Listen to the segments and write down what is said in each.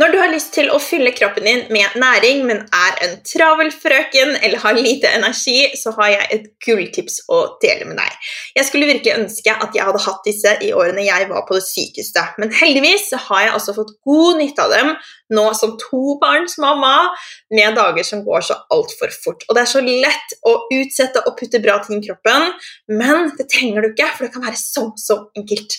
Når du har lyst til å fylle kroppen din med næring, men er en travel frøken eller har lite energi, så har jeg et gulltips å dele med deg. Jeg skulle virkelig ønske at jeg hadde hatt disse i årene jeg var på det sykeste, men heldigvis har jeg også fått god nytte av dem nå som tobarnsmamma med dager som går så altfor fort. Og det er så lett å utsette og putte bra ting i kroppen, men det trenger du ikke, for det kan være så, så enkelt.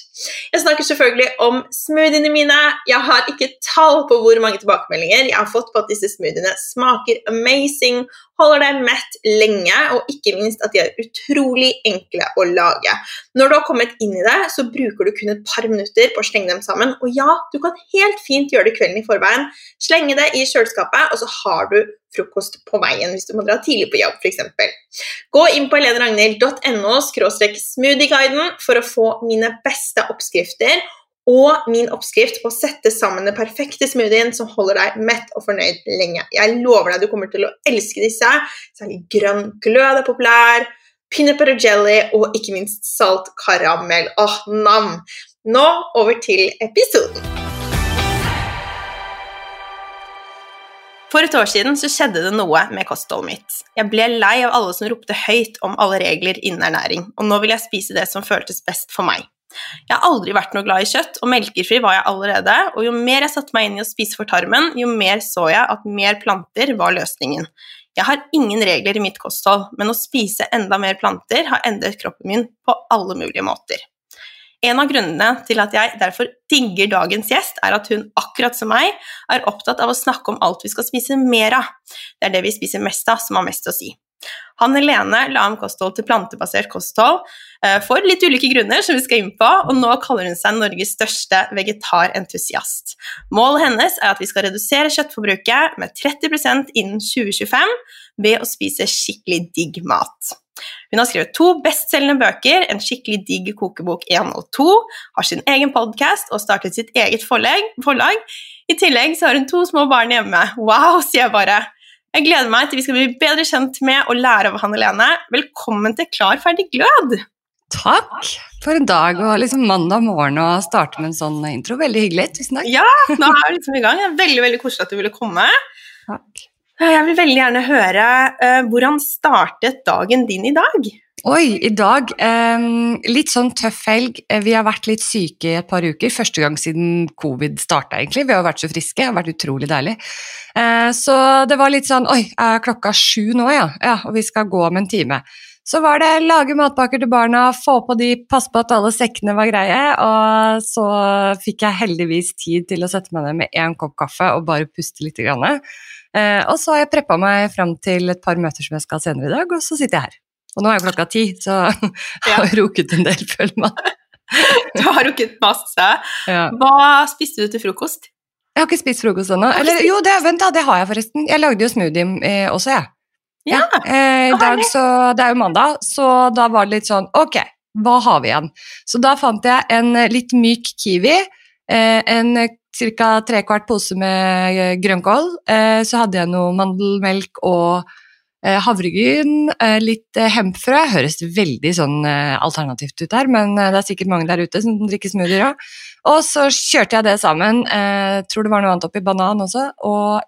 Jeg snakker selvfølgelig om smoothiene mine. Jeg har ikke tall på hvor mange tilbakemeldinger jeg har fått på at disse smoothiene smaker amazing, holder deg mett lenge, og ikke minst at de er utrolig enkle å lage. Når du har kommet inn i det, så bruker du kun et par minutter på å slenge dem sammen. Og ja, du kan helt fint gjøre det kvelden i forveien. Slenge det i kjøleskapet, og så har du frokost på veien hvis du må dra tidlig på jobb, f.eks. Gå inn på heleneragnhild.no smoothieguiden for å få mine beste oppskrifter og min oppskrift på å sette sammen den perfekte smoothien som holder deg mett og fornøyd lenge. Jeg lover deg du kommer til å elske disse. Særlig grønn glød er populær, peanut butter jelly og ikke minst salt karamell. Åh, nam! Nå over til episoden. For et år siden så skjedde det noe med kostholdet mitt. Jeg ble lei av alle som ropte høyt om alle regler innen ernæring, og nå vil jeg spise det som føltes best for meg. Jeg har aldri vært noe glad i kjøtt, og melkefri var jeg allerede, og jo mer jeg satte meg inn i å spise for tarmen, jo mer så jeg at mer planter var løsningen. Jeg har ingen regler i mitt kosthold, men å spise enda mer planter har endret kroppen min på alle mulige måter. En av grunnene til at jeg derfor digger dagens gjest, er at hun, akkurat som meg, er opptatt av å snakke om alt vi skal spise mer av. Det er det vi spiser mest av, som har mest å si. Han Helene la om kosthold til plantebasert kosthold for litt ulike grunner, som vi skal inn på, og nå kaller hun seg Norges største vegetarentusiast. Målet hennes er at vi skal redusere kjøttforbruket med 30% innen 2025 ved å spise skikkelig digg mat. Hun har skrevet to bestselgende bøker, en skikkelig digg kokebok 1 og 2, har sin egen podkast og startet sitt eget forlag. I tillegg så har hun to små barn hjemme. Wow, sier jeg bare. Jeg gleder meg til vi skal bli bedre kjent med og lære av Hanne Lene. Velkommen til Klar, ferdig, glød! Takk for en dag og liksom mandag morgen å starte med en sånn intro. Veldig hyggelig. Tusen takk. Ja, nå er vi liksom i gang. Det er veldig veldig koselig at du ville komme. Takk. Jeg vil veldig gjerne høre uh, hvordan startet dagen din i dag? Oi, i dag um, litt sånn tøff helg. Eh, vi har vært litt syke i et par uker. Første gang siden covid starta, egentlig. Vi har vært så friske. Det har vært utrolig deilig. Uh, så det var litt sånn Oi, er klokka sju nå, ja? ja? Og vi skal gå om en time. Så var det lage matpakker til barna, få på de, passe på at alle sekkene var greie. Og så fikk jeg heldigvis tid til å sette meg ned med én kopp kaffe og bare puste litt. Eh, og så har jeg preppa meg fram til et par møter som jeg skal ha senere i dag, og så sitter jeg her. Og nå er jo klokka ti, så jeg har roket en del, føler meg. du har rukket masse. Ja. Hva spiste du til frokost? Jeg har ikke spist frokost ennå. Eller jo, det, vent da, det har jeg forresten. Jeg lagde jo smoothie eh, også, jeg. Ja. Eh, I dag så Det er jo mandag, så da var det litt sånn Ok, hva har vi igjen? Så da fant jeg en litt myk kiwi, eh, en ca. trekvart pose med eh, grønnkål, eh, så hadde jeg noe mandelmelk og Eh, havregryn, litt hempfrø. Høres veldig sånn alternativt ut her, men det er sikkert mange der ute som drikker smoothier òg. Og så kjørte jeg det sammen. Tror det var noe annet oppi banan også, og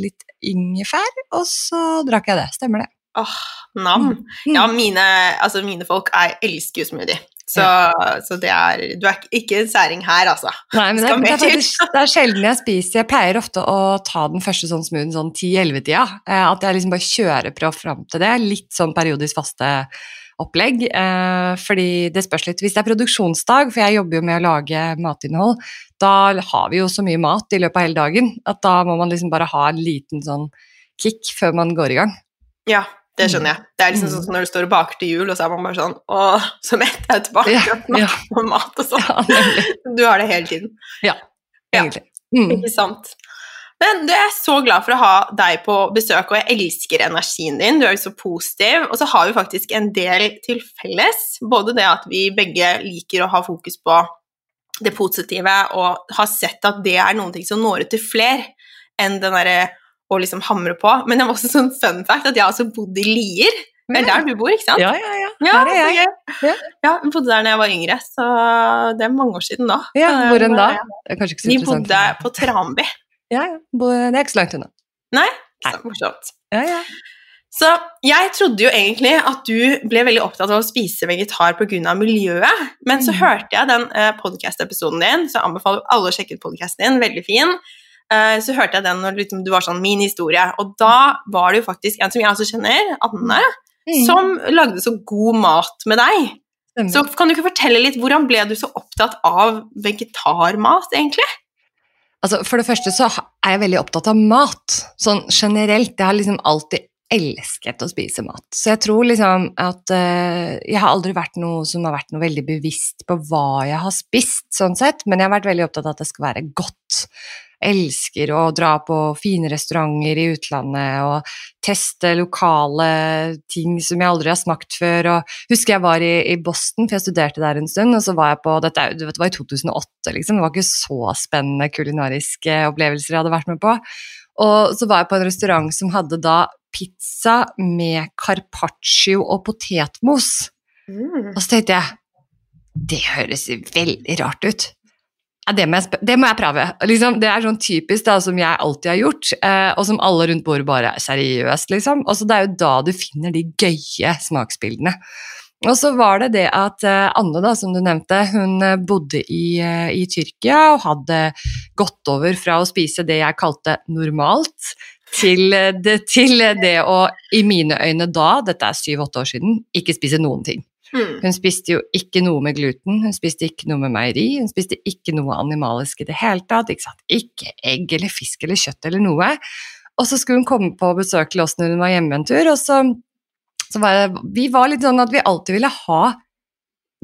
litt ingefær. Og så drakk jeg det. Stemmer det. Åh, oh, nam. Mm. Ja, mine, altså mine folk er, elsker jo smoothie. Så, ja. så, det er Du er ikke en særing her, altså. Nei, men det, det, er faktisk, det, er sjelden jeg spiser Jeg pleier ofte å ta den første sånn smoothien sånn 10-11-tida. Eh, at jeg liksom bare kjører prøv fram til det. Litt sånn periodisk faste opplegg. Eh, fordi det spørs litt Hvis det er produksjonsdag, for jeg jobber jo med å lage matinnhold, da har vi jo så mye mat i løpet av hele dagen at da må man liksom bare ha en liten sånn kick før man går i gang. Ja, det skjønner jeg. Det er liksom sånn som når du står og baker til jul, og så er man bare sånn Å, så mett jeg er tilbake ja, ja. på mat og sånn. Ja, du har det hele tiden. Ja, egentlig. Mm. Ikke sant. Men du er så glad for å ha deg på besøk, og jeg elsker energien din. Du er jo så positiv. Og så har vi faktisk en del til felles. Både det at vi begge liker å ha fokus på det positive, og har sett at det er noen ting som når ut til flere enn den derre å liksom hamre på. Men det var også sånn fun fact at jeg har også bodd i Lier. Det er der du bor, ikke sant? Ja, ja, ja. Her er jeg. Ja. ja, jeg bodde der da jeg var yngre, så det er mange år siden da. Ja, Hvor enn da? Det er kanskje ikke så interessant. Vi bodde på Tranby. Ja, ja. Det er ikke så langt unna. Nei? Så morsomt. Ja, ja. Så jeg trodde jo egentlig at du ble veldig opptatt av å spise vegetar pga. miljøet, men så Mm. hørte jeg den uh, podkast-episoden din, så jeg anbefaler alle å sjekke ut podkasten din, veldig fin. Eh, så hørte jeg den når liksom, du var sånn min historie, og da var det jo faktisk en som jeg også kjenner, Anne, Mm. som lagde så god mat med deg. Stemmer. Så kan du ikke fortelle litt, hvordan ble du så opptatt av vegetarmat, egentlig? Altså, for det første så er jeg veldig opptatt av mat, sånn generelt. Jeg har liksom alltid elsket å spise mat. Så jeg tror liksom at uh, Jeg har aldri vært noe som har vært noe veldig bevisst på hva jeg har spist, sånn sett, men jeg har vært veldig opptatt av at det skal være godt. Elsker å dra på fine restauranter i utlandet og teste lokale ting som jeg aldri har smakt før. Og husker jeg var i, i Boston, for jeg studerte der en stund, og så var jeg på Dette det var i 2008, liksom. Det var ikke så spennende kulinariske opplevelser jeg hadde vært med på. Og så var jeg på en restaurant som hadde da pizza med carpaccio og potetmos. Mm. Og så tenkte jeg Det høres veldig rart ut. Det, må jeg, det må jeg prøve. Liksom, det er sånn typisk da, som jeg alltid har gjort, eh, og som alle rundt bordet bare er seriøst, liksom. Og det er jo da du finner de gøye smaksbildene. Og så var det det at eh, Anne, da, som du nevnte, hun eh, bodde i, eh, i Tyrkia og hadde gått over fra å spise det jeg kalte normalt, til det, til det å, i mine øyne da, dette er syv-åtte år siden, ikke spise noen ting. Mm. Hun spiste jo ikke noe med gluten, hun spiste ikke noe med meieri, hun spiste ikke noe animalisk i det hele tatt, ikke, ikke egg eller fisk eller kjøtt eller noe. Og så skulle hun komme på besøk til oss når hun var hjemme en tur, og så, så var det, vi var litt sånn at vi alltid ville ha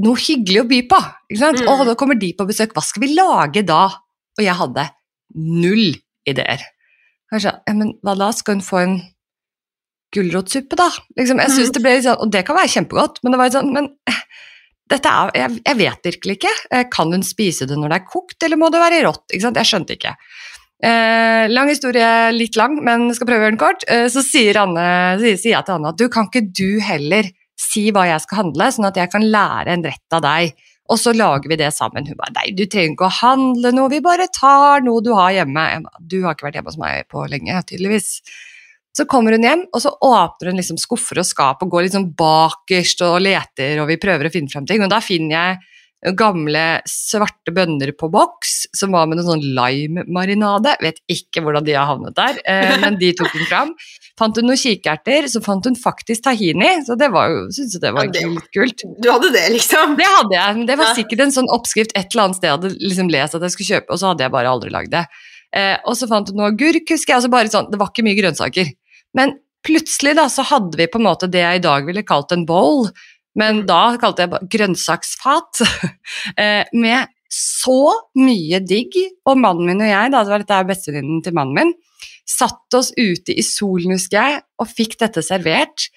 noe hyggelig å by på. Ikke sant? Mm. Og da kommer de på besøk, hva skal vi lage da? Og jeg hadde null ideer. Kanskje, ja, men hva da, skal hun få en gulrotsuppe, da? Liksom, jeg synes Mm. det ble litt sånn, Og det kan være kjempegodt, men det var litt sånn Men eh, dette er, jeg, jeg vet virkelig ikke. Eh, Kan hun spise det når det er kokt, eller må det være rått? Ikke sant? Jeg skjønte ikke. Eh, lang historie, litt lang, men skal prøve å gjøre den kort. Eh, så sier, Anne, sier, sier jeg til Anne at du kan ikke du heller si hva jeg skal handle, sånn at jeg kan lære en rett av deg. Og så lager vi det sammen. Hun bare nei, du trenger ikke å handle noe, vi bare tar noe du har hjemme. Ba, du har ikke vært hjemme hos meg på lenge, tydeligvis. Så kommer hun hjem, og så åpner hun liksom skuffer og skap og går liksom bakerst og leter, og vi prøver å finne frem ting. Og da finner jeg gamle svarte bønner på boks, som var med noe sånn lime-marinade. Vet ikke hvordan de har havnet der, eh, men de tok hun fram. Fant hun noen kikerter, så fant hun faktisk tahini, så det var jo, synes jeg det var Ja, det- kult. Du hadde det, liksom? Det hadde jeg, men det var sikkert en sånn oppskrift et eller annet sted jeg hadde liksom lest at jeg skulle kjøpe, og så hadde jeg bare aldri lagd det. Eh, og så fant hun noe agurk, husker jeg, altså bare sånn, det var ikke mye grønnsaker. Men plutselig da, så hadde vi på en måte det jeg i dag ville kalt en bowl, men Mm. da kalte jeg grønnsaksfat, eh, med så mye digg, og mannen min og jeg, da, det var dette er bestevenninnen til mannen min, satt oss ute i solen, husker jeg, og fikk dette servert,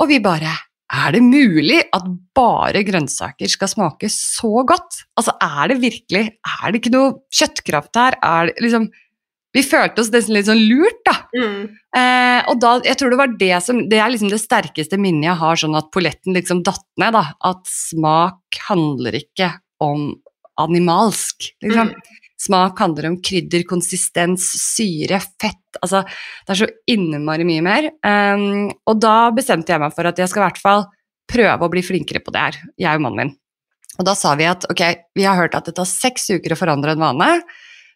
og vi bare er det mulig at bare grønnsaker skal smake så godt? Altså, er det virkelig Er det ikke noe kjøttkraft her? Er det liksom Vi følte oss nesten litt sånn lurt, da. Mm. Eh, og da, jeg tror det var det som Det er liksom det sterkeste minnet jeg har, sånn at polletten liksom datt ned, da. At smak handler ikke om animalsk, liksom. Mm. Smak handler om krydder, konsistens, syre, fett Altså, det er så innmari mye mer. Um, og da bestemte jeg meg for at jeg skal i hvert fall prøve å bli flinkere på det her, jeg og mannen min. Og da sa vi at ok, vi har hørt at det tar seks uker å forandre en vane,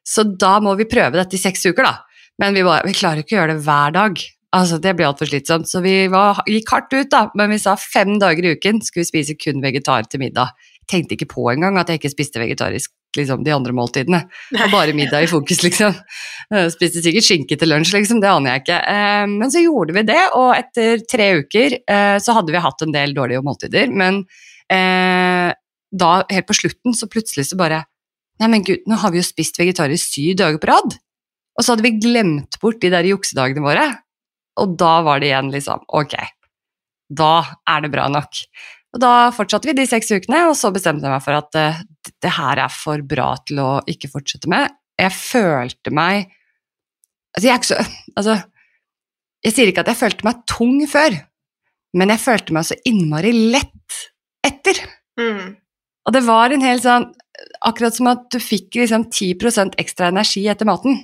så da må vi prøve dette i seks uker, da. Men vi, bare, vi klarer ikke å gjøre det hver dag. Altså, Det blir altfor slitsomt. Så vi var, gikk hardt ut, da. Men vi sa fem dager i uken skulle vi spise kun vegetar til middag. Tenkte ikke på engang at jeg ikke spiste vegetarisk liksom, de andre måltidene. Og bare middag i fokus, liksom. Spiste sikkert skinke til lunsj, liksom. Det aner jeg ikke. Eh, Men så gjorde vi det, og etter tre uker eh, så hadde vi hatt en del dårlige måltider. Men eh, da, helt på slutten, så plutselig så bare Nei, men gud, nå har vi jo spist vegetarisk syv dager på rad. Og så hadde vi glemt bort de der juksedagene våre. Og da var det igjen liksom Ok, da er det bra nok. Og da fortsatte vi de seks ukene, og så bestemte jeg meg for at uh, det her er for bra til å ikke fortsette med. Jeg følte meg Altså, jeg er ikke så Altså, jeg sier ikke at jeg følte meg tung før, men jeg følte meg så innmari lett etter. Mm. Og det var en hel sånn Akkurat som at du fikk liksom 10% ekstra energi etter maten.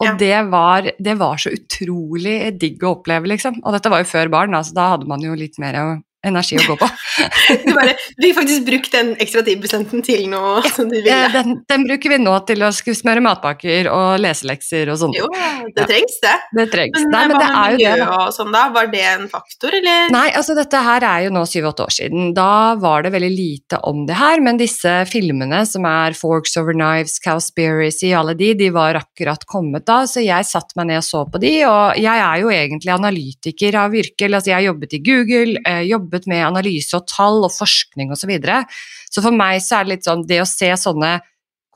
Og Ja. det, var, det var så utrolig digg å oppleve, liksom. Og dette var jo før barn, så så da hadde man jo litt mer energi å gå på. Du bare Du fikk faktisk brukt den ekstra 10 til noe som du Eh, ville. Den, den bruker vi nå til å smøre matpakker og leselekser og sånn. Jo, det Ja. trengs, det. Det trengs. Men, Nei, eh, men det er jo det, og sånn, da? Var det en faktor, eller? Nei, altså dette her er jo nå syv-åtte år siden. Da var det veldig lite om det her, men disse filmene som er Forks Over Knives, Cowspiracy, alle de, de var akkurat kommet da, så jeg satte meg ned og så på de, og jeg er jo egentlig analytiker av yrke, altså jeg jobbet i Google, eh, jobbet med analyse og tall og forskning og så videre, så for meg så er det litt sånn, det å se sånne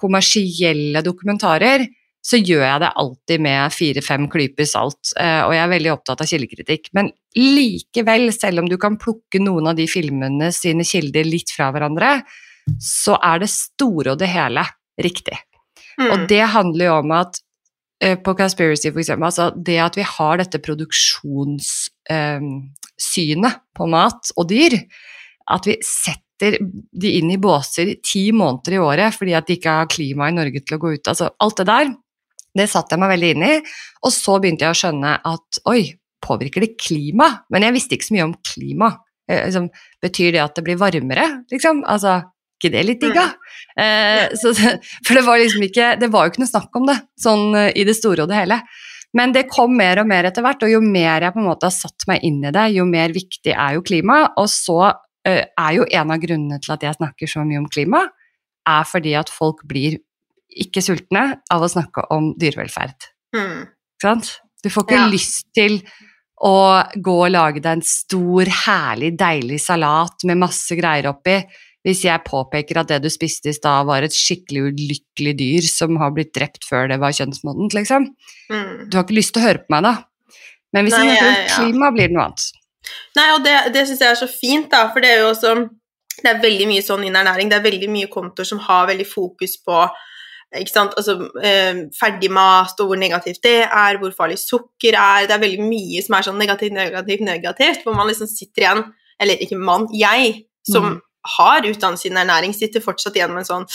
kommersielle dokumentarer, så gjør jeg det alltid med fire-fem klyper salt, eh, og jeg er veldig opptatt av kildekritikk. Men likevel, selv om du kan plukke noen av de filmene sine kilder litt fra hverandre, så er det store og det hele riktig. Mm. Og det handler jo om at eh, på Conspiracy, for eksempel, altså det at vi har dette produksjonssynet på mat og dyr, at vi setter de inn i båser ti måneder i året fordi at de ikke har klima i Norge til å gå ut, altså alt det der, det satte jeg meg veldig inn i, og så begynte jeg å skjønne at oi, påvirker det klima? Men jeg visste ikke så mye om klima. Eh, liksom, betyr det at det blir varmere, liksom? Altså, ikke det litt digg, da? Eh, for det var liksom ikke Det var jo ikke noe snakk om det, sånn eh, i det store og det hele. Men det kom mer og mer etter hvert, og jo mer jeg på en måte har satt meg inn i det, jo mer viktig er jo klima. Og så er jo en av grunnene til at jeg snakker så mye om klima, er fordi at folk blir ikke sultne av å snakke om dyrevelferd. Mm. Ikke sant? Du får ikke Ja. lyst til å gå og lage deg en stor, herlig, deilig salat med masse greier oppi, hvis jeg påpeker at det du spiste i stad var et skikkelig ulykkelig dyr som har blitt drept før det var kjønnsmodent, liksom. Mm. Du har ikke lyst til å høre på meg da. Men hvis Nei, vi snakker om ja, klima, blir det noe annet. Nei, og det, det syns jeg er så fint, da, for det er jo også Det er veldig mye sånn innen ernæring. Det er veldig mye kontoer som har veldig fokus på ikke sant? Altså, eh, ferdig mat og hvor negativt det er, hvor farlig sukker er. Det er veldig mye som er sånn negativt, negativt, negativt, hvor man liksom sitter igjen Eller ikke mann, jeg som Mm. Har utdannet sin ernæring, sitter fortsatt igjen med en sånn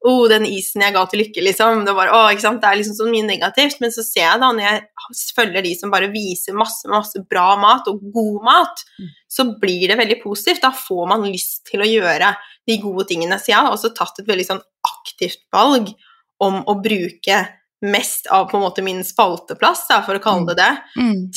Å, oh, den isen jeg ga til Lykke, liksom. Det, var, oh, det er liksom så mye negativt. Men så ser jeg da, når jeg følger de som bare viser masse, masse bra mat, og god mat, Mm. så blir det veldig positivt. Da får man lyst til å gjøre de gode tingene. Så jeg har også tatt et veldig sånn aktivt valg om å bruke mest av på en måte min spalteplass, da, for å kalle det det,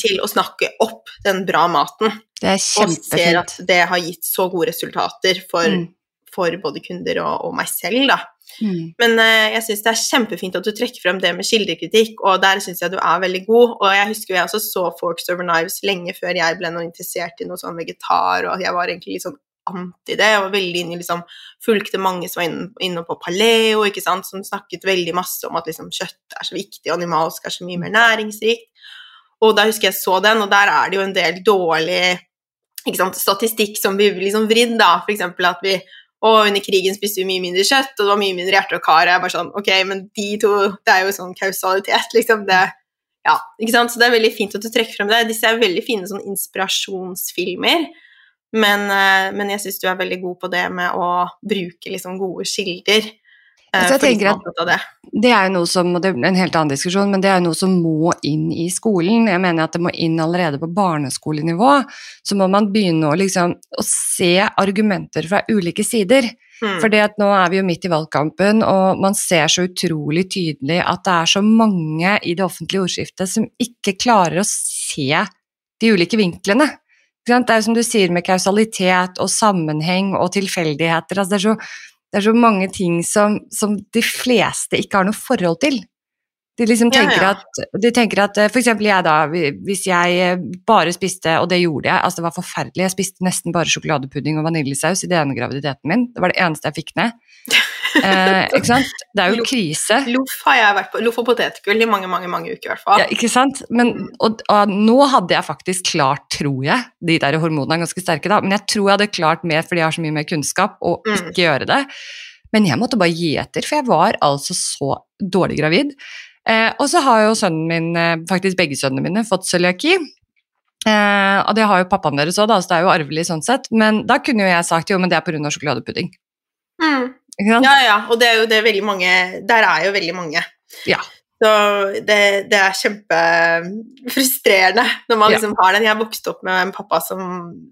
til å snakke opp den bra maten. Det er Og ser at det har gitt så gode resultater for, Mm. for både kunder og, og meg selv, da. Mm. Men uh, jeg syns det er kjempefint at du trekker frem det med kildekritikk, og der syns jeg du er veldig god. Og jeg husker jeg også så Forks Over Knives lenge før jeg ble noe interessert i noe sånn vegetar, og jeg var egentlig litt sånn anti det. Jeg var veldig inne i liksom Fulgte mange som var inne, inne på paleo, ikke sant, som snakket veldig masse om at liksom kjøtt er så viktig, og animalsk er så mye mer næringsrikt. Og da husker jeg så den, og der er det jo en del dårlig ikke sant, statistikk som blir liksom vridd, da. For eksempel at vi og under krigen spiste vi mye mindre kjøtt, og det var mye mindre hjerte og kar. Jeg bare sånn, ok, men de to, det er jo sånn kausalitet, liksom. Det, ja, ikke sant? Så det er veldig fint at du trekker frem det. Disse er veldig fine sånn inspirasjonsfilmer. Men, eh, men jeg syns du er veldig god på det med å bruke liksom gode kilder. eh, Altså, jeg tenker er at- det. Det er jo noe som, og det er en helt annen diskusjon, men det er jo noe som må inn i skolen. Jeg mener at det må inn allerede på barneskolenivå. Så må man begynne å, liksom, å se argumenter fra ulike sider. Mm. For nå er vi jo midt i valgkampen, og man ser så utrolig tydelig at det er så mange i det offentlige ordskiftet som ikke klarer å se de ulike vinklene. Det er jo som du sier med kausalitet og sammenheng og tilfeldigheter. Altså det, er så, det er så mange ting som, som de fleste ikke har noe forhold til. De liksom tenker ja. at, de tenker at eh, for eksempel jeg da, hvis jeg eh, bare spiste, og det gjorde jeg, altså det var forferdelig, jeg spiste nesten bare sjokoladepudding og vaniljesaus i den ene graviditeten min, det var det eneste jeg fikk ned. Eh, ikke sant? Det er jo krise. Loff har jeg vært på. Loff og potetgull i mange, mange mange uker, i hvert fall. Ja, ikke sant? Men, og, og nå hadde jeg faktisk klart, tror jeg, de der hormonene er ganske sterke da, men jeg tror jeg hadde klart mer fordi jeg har så mye mer kunnskap, å Mm. ikke gjøre det. Men jeg måtte bare gi etter, for jeg var altså så dårlig gravid. Eh, og så har jo sønnen min, eh, faktisk begge sønnene mine, fått cøliaki. Eh, og det har jo pappaen deres òg, så det er jo arvelig sånn sett. Men da kunne jo jeg sagt jo, men det er pga. sjokoladepudding. Mm. Ja, ja, og det er jo det veldig mange Der er jo veldig mange. Ja. Så det, det, er kjempefrustrerende når man liksom har den. Jeg vokste opp med en pappa som,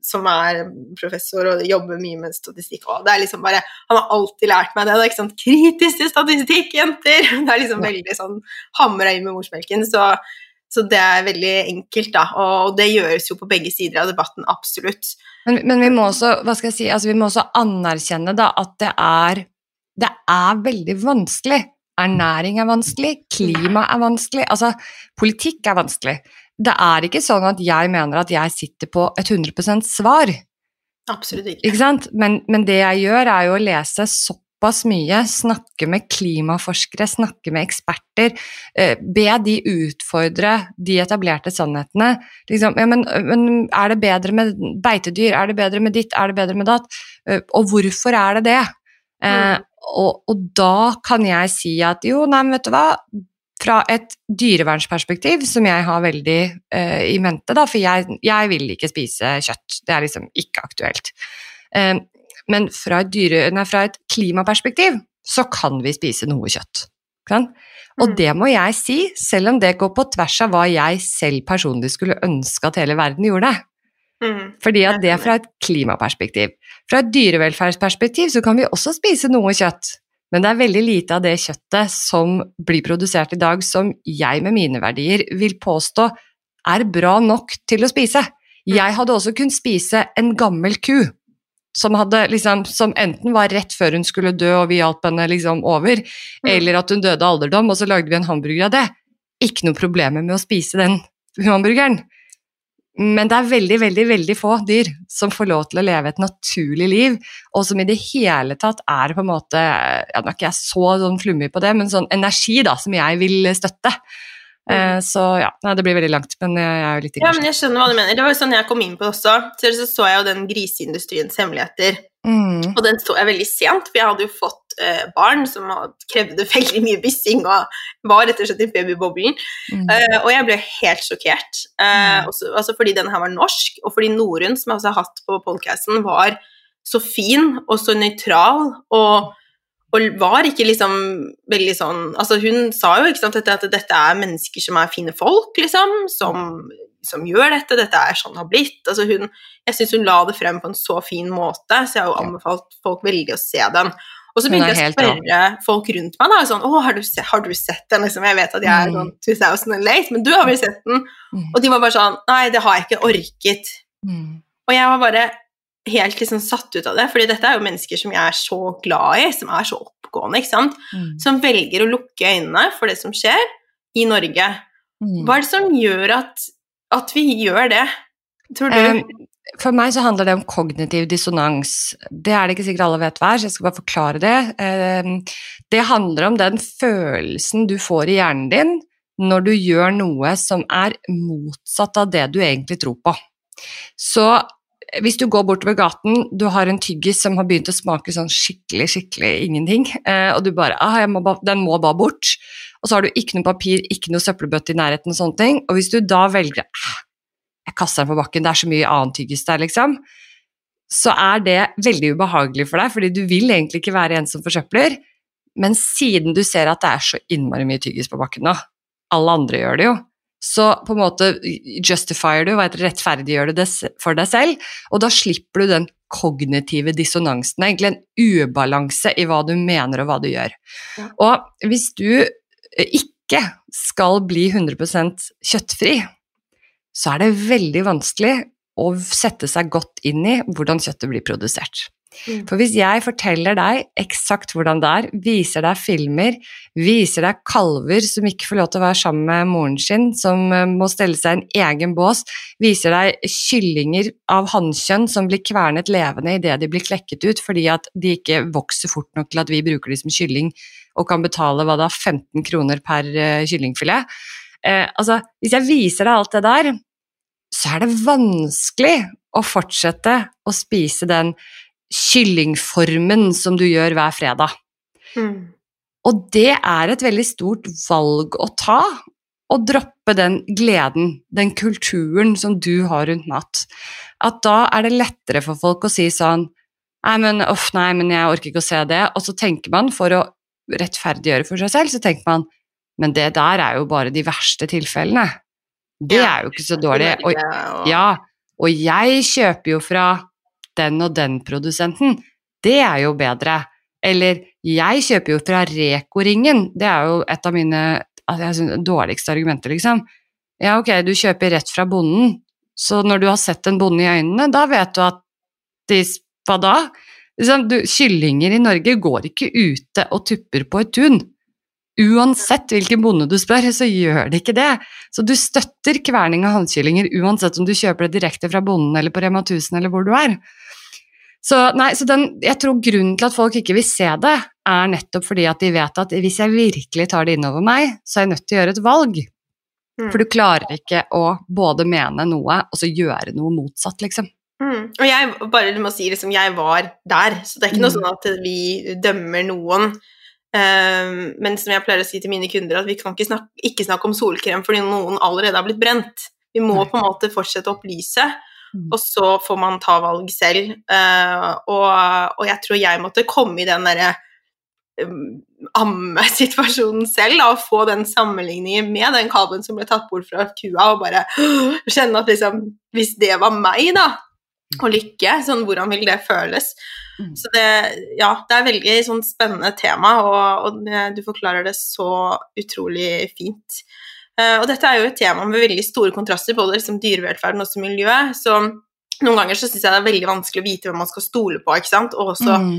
som, er professor og jobber mye med statistikk. Og det er liksom bare, Han har alltid lært meg det. det er ikke sånn, Kritisk til statistikk, jenter! Det er liksom veldig sånn hamra inn med morsmelken. Så, så, det er veldig enkelt, da. Og det gjøres jo på begge sider av debatten, absolutt. Men, men vi må også hva skal jeg si, altså vi må også anerkjenne da, at det er, det er veldig vanskelig Ernæring er vanskelig, klima er vanskelig, altså politikk er vanskelig. Det er ikke sånn at jeg mener at jeg sitter på et 100% svar. Absolutt ikke. ikke sant? Men, men, det jeg gjør, er jo å lese såpass mye, snakke med klimaforskere, snakke med eksperter, eh, be de utfordre de etablerte sannhetene. Liksom, ja, men, men, er det bedre med beitedyr, er det bedre med ditt, er det bedre med datt? Eh, og hvorfor er det det? Eh, mm. Og, og, da kan jeg si at jo, nei, men vet du hva, fra et dyrevernsperspektiv, som jeg har veldig uh, i mente, da, for jeg, jeg, vil ikke spise kjøtt, det er liksom ikke aktuelt. Uh, men fra et, dyre, nei, fra et, klimaperspektiv så kan vi spise noe kjøtt. Kan? Og mm. det må jeg si, selv om det går på tvers av hva jeg selv personlig skulle ønske at hele verden gjorde. Mm. Fordi at det er fra et klimaperspektiv. Fra et dyrevelferdsperspektiv så kan vi også spise noe kjøtt, men det er veldig lite av det kjøttet som blir produsert i dag som jeg med mine verdier vil påstå er bra nok til å spise. Mm. Jeg hadde også kunnet spise en gammel ku. Som, liksom, som, enten var rett før hun skulle dø og vi hjalp henne liksom over, mm. eller at hun døde av alderdom, og så lagde vi en hamburger av det. Ikke noe problemer med å spise den hamburgeren. Men det er veldig, veldig veldig få dyr som får lov til å leve et naturlig liv, og som i det hele tatt er på en måte ja, Nå er ikke jeg så sånn flummig på det, men sånn energi da, som jeg vil støtte. Mm. Eh, så ja, nei, det blir veldig langt, men jeg er jo litt Ja, men jeg skjønner hva du mener. Det var jo sånn jeg kom inn på det også. Så så jeg jo den griseindustriens hemmeligheter. Mm. Og den så jeg veldig sent, for jeg hadde jo fått eh, barn som krevde veldig mye byssing og var rett og slett i babyboblen. Mm. Eh, og jeg ble helt sjokkert. Eh, mm. også, altså fordi den her var norsk, og fordi Norun, som jeg har hatt på podcasten, var så fin og så nøytral. og og var ikke liksom veldig sånn Altså, hun sa jo sant, at dette er mennesker som er fine folk, liksom, som, som gjør dette, dette er sånn det har blitt. Altså, hun Jeg syns hun la det frem på en så fin måte, så jeg har jo anbefalt folk veldig å se den. Og så begynte jeg å spørre folk rundt meg. da, sånn, å, har du, sett, har du sett den? Liksom, jeg vet at jeg er sånn 2000 and late, men du har vel sett den? Mm. Og de var bare sånn Nei, det har jeg ikke orket. Mm. Og jeg var bare helt liksom satt ut av det, fordi dette er jo mennesker som jeg er så glad i, som er så oppgående, ikke sant, mm. som velger å lukke øynene for det som skjer i Norge. Mm. Hva er det som gjør at, at vi gjør det, tror du? Um, for meg så handler det om kognitiv dissonans. Det er det ikke sikkert alle vet hva er, så jeg skal bare forklare det. Um, det handler om den følelsen du får i hjernen din når du gjør noe som er motsatt av det du egentlig tror på. Så hvis du går bortover gaten, du har en tyggis som har begynt å smake sånn skikkelig, skikkelig ingenting, eh, og du bare ah, må ba, 'Den må bare bort', og så har du ikke noe papir, ikke noe søppelbøtte i nærheten, og sånne ting, og hvis du da velger ah, 'Jeg kaster den på bakken, det er så mye annen tyggis der', liksom, så er det veldig ubehagelig for deg, fordi du vil egentlig ikke være en som forsøpler, men siden du ser at det er så innmari mye tyggis på bakken nå, alle andre gjør det jo, så på en måte justifier du, rettferdiggjør du det for deg selv, og da slipper du den kognitive dissonansen, egentlig en ubalanse i hva du mener og hva du gjør. Ja. Og hvis du ikke skal bli 100% kjøttfri, så er det veldig vanskelig å sette seg godt inn i hvordan kjøttet blir produsert. Mm. For hvis jeg forteller deg eksakt hvordan det er, viser deg filmer, viser deg kalver som ikke får lov til å være sammen med moren sin, som eh, må stelle seg i en egen bås, viser deg kyllinger av hannkjønn som blir kvernet levende idet de blir klekket ut fordi at de ikke vokser fort nok til at vi bruker dem som kylling og kan betale hva da, 15 kroner per uh, kyllingfilet. Eh, altså, hvis jeg viser deg alt det der, så er det vanskelig å fortsette å spise den kyllingformen som du gjør hver fredag. Mm. Og det er et veldig stort valg å ta, å droppe den gleden, den kulturen som du har rundt mat. At da er det lettere for folk å si sånn Nei, men uff, nei, men jeg orker ikke å se det. Og så tenker man, for å rettferdiggjøre for seg selv, så tenker man Men det der er jo bare de verste tilfellene. Det er jo ikke så dårlig. Og, ja, og jeg kjøper jo fra den og den produsenten. Det er jo bedre. Eller jeg kjøper jo fra Reko-ringen. Det er jo et av mine altså, synes, dårligste argumenter, liksom. Ja, ok, du kjøper rett fra bonden, så når du har sett en bonde i øynene, da vet du at de Hva da? Liksom, du, kyllinger i Norge går ikke ute og tupper på et tun. Uansett hvilken bonde du spør, så gjør de ikke det. Så du støtter kverning av hannkyllinger uansett om du kjøper det direkte fra bonden eller på Rema 1000 eller hvor du er. Så, nei, så den, jeg tror grunnen til at folk ikke vil se det, er nettopp fordi at de vet at hvis jeg virkelig tar det innover meg, så er jeg nødt til å gjøre et valg. Mm. For du klarer ikke å både mene noe og så gjøre noe motsatt, liksom. Mm. Og jeg bare må si liksom, jeg var der, så det er ikke noe Mm. sånn at vi dømmer noen. Ehm, men som jeg pleier å si til mine kunder, at vi kan ikke snakke, ikke snakke om solkrem fordi noen allerede har blitt brent. Vi må på en måte fortsette å opplyse, Mm. og så får man ta valg selv. Uh, og, og jeg tror jeg måtte komme i den derre um, ammesituasjonen selv, da, og få den sammenligningen med den kalven som ble tatt bort fra kua, og bare kjenne at liksom Hvis det var meg, da, og lykke, sånn, hvordan vil det føles? Mm. Så det, ja, det er veldig sånn spennende tema, og, og det, du forklarer det så utrolig fint. Uh, og dette er jo et tema med veldig store kontraster, både liksom dyrevelferden og også miljøet. Så noen ganger så syns jeg det er veldig vanskelig å vite hvem man skal stole på, ikke sant, og også Mm.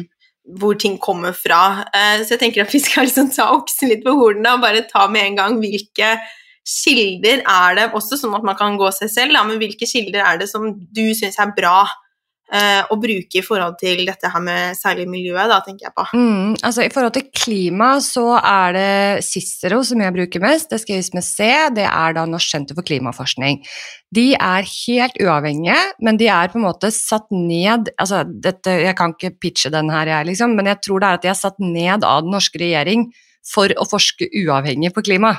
hvor ting kommer fra. Uh, så jeg tenker at vi skal liksom ta oksen litt på hornene og bare ta med en gang hvilke kilder er det, også sånn at man kan gå seg selv, da, men hvilke kilder er det som du syns er bra eh, å bruke i forhold til dette her med særlig miljøet, da, tenker jeg på. Mm, altså I forhold til klima så er det Cicero som jeg bruker mest. Det skrives med C. Det er da Norsk senter for klimaforskning. De er helt uavhengige, men de er på en måte satt ned altså dette, Jeg kan ikke pitche den her, jeg, liksom, men jeg tror det er at de er satt ned av den norske regjering for å forske uavhengig på klima.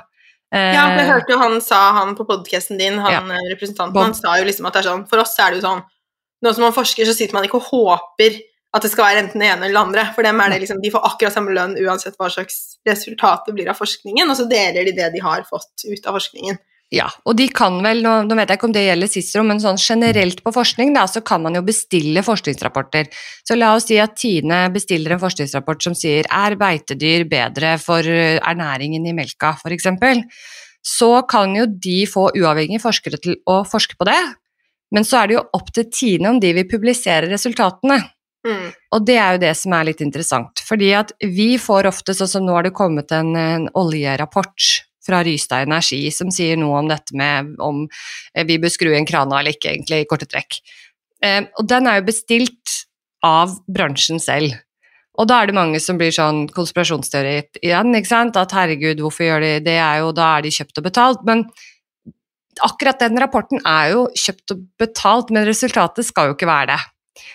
Eh, Ja, jeg hørte jo han sa, han på podkasten din, han ja. representanten, han sa jo liksom at det er sånn For oss er det jo sånn Nå som man forsker, så sitter man ikke og håper at det skal være enten det ene eller det andre. For dem er det liksom De får akkurat samme lønn uansett hva slags resultat det blir av forskningen, og så deler de det de har fått ut av forskningen. Ja, og de kan vel, nå, nå vet jeg ikke om det gjelder Cicero, men sånn generelt på forskning da, så kan man jo bestille forskningsrapporter. Så la oss si at Tine bestiller en forskningsrapport som sier er beitedyr bedre for eh, ernæringen i melka, f.eks. Så kan jo de få uavhengige forskere til å forske på det, men så er det jo opp til Tine om de vil publisere resultatene. Mm. Og det er jo det som er litt interessant, fordi at vi får ofte, sånn som nå har det kommet en, en oljerapport fra Rystad Energi som sier noe om dette med om eh, vi bør skru inn krana eller ikke, egentlig, i korte trekk. Eh, og den er jo bestilt av bransjen selv. Og da er det mange som blir sånn konspirasjonsteori igjen, ikke sant, at herregud, hvorfor gjør de det, er jo, da er de kjøpt og betalt. Men akkurat den rapporten er jo kjøpt og betalt, men resultatet skal jo ikke være det.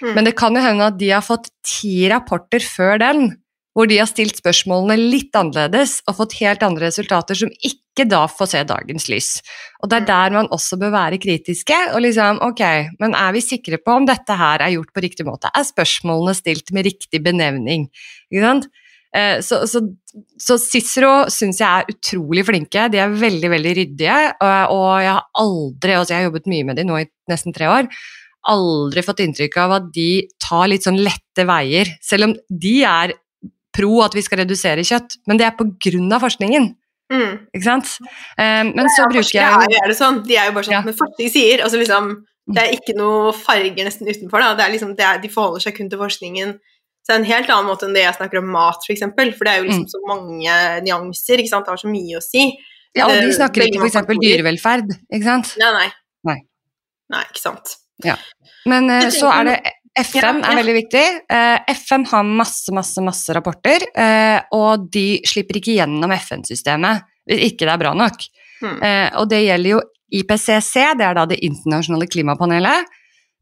Mm. Men det kan jo hende at de har fått ti rapporter før den, hvor de har stilt spørsmålene litt annerledes og fått helt andre resultater som ikke da får se dagens lys. Og det er der man også bør være kritiske og liksom ok, men er vi sikre på om dette her er gjort på riktig måte? Er spørsmålene stilt med riktig benevning? Ikke sant? Eh, Så, så, så Cicero syns jeg er utrolig flinke. De er veldig veldig ryddige. Og, og jeg har aldri altså Jeg har jobbet mye med de nå i nesten tre år. Aldri fått inntrykk av at de tar litt sånn lette veier. Selv om de er pro at vi skal redusere kjøtt, men det er av forskningen. Mm. Ikke sant? Eh, Men så bruker jeg jo- er det sånn. De er jo bare sånn Ja. Men forskning sier altså liksom, Det er ikke noe farger nesten utenfor. Da. Det er liksom, det er, de forholder seg kun til forskningen. Så det er en helt annen måte enn det jeg snakker om mat, f.eks. For, eksempel, for det er jo liksom Mm. så mange nyanser. ikke sant? Det har så mye å si. Ja, og de eh, snakker ikke f.eks. dyrevelferd, ikke sant? Nei, nei. Nei. Nei, ikke sant. Men uh, så er det FN Ja, er veldig viktig. Eh, FN har masse, masse, masse rapporter, eh, og de slipper ikke gjennom FN-systemet hvis ikke det er bra nok. Hmm. Eh, og det gjelder jo IPCC, det er da det internasjonale klimapanelet.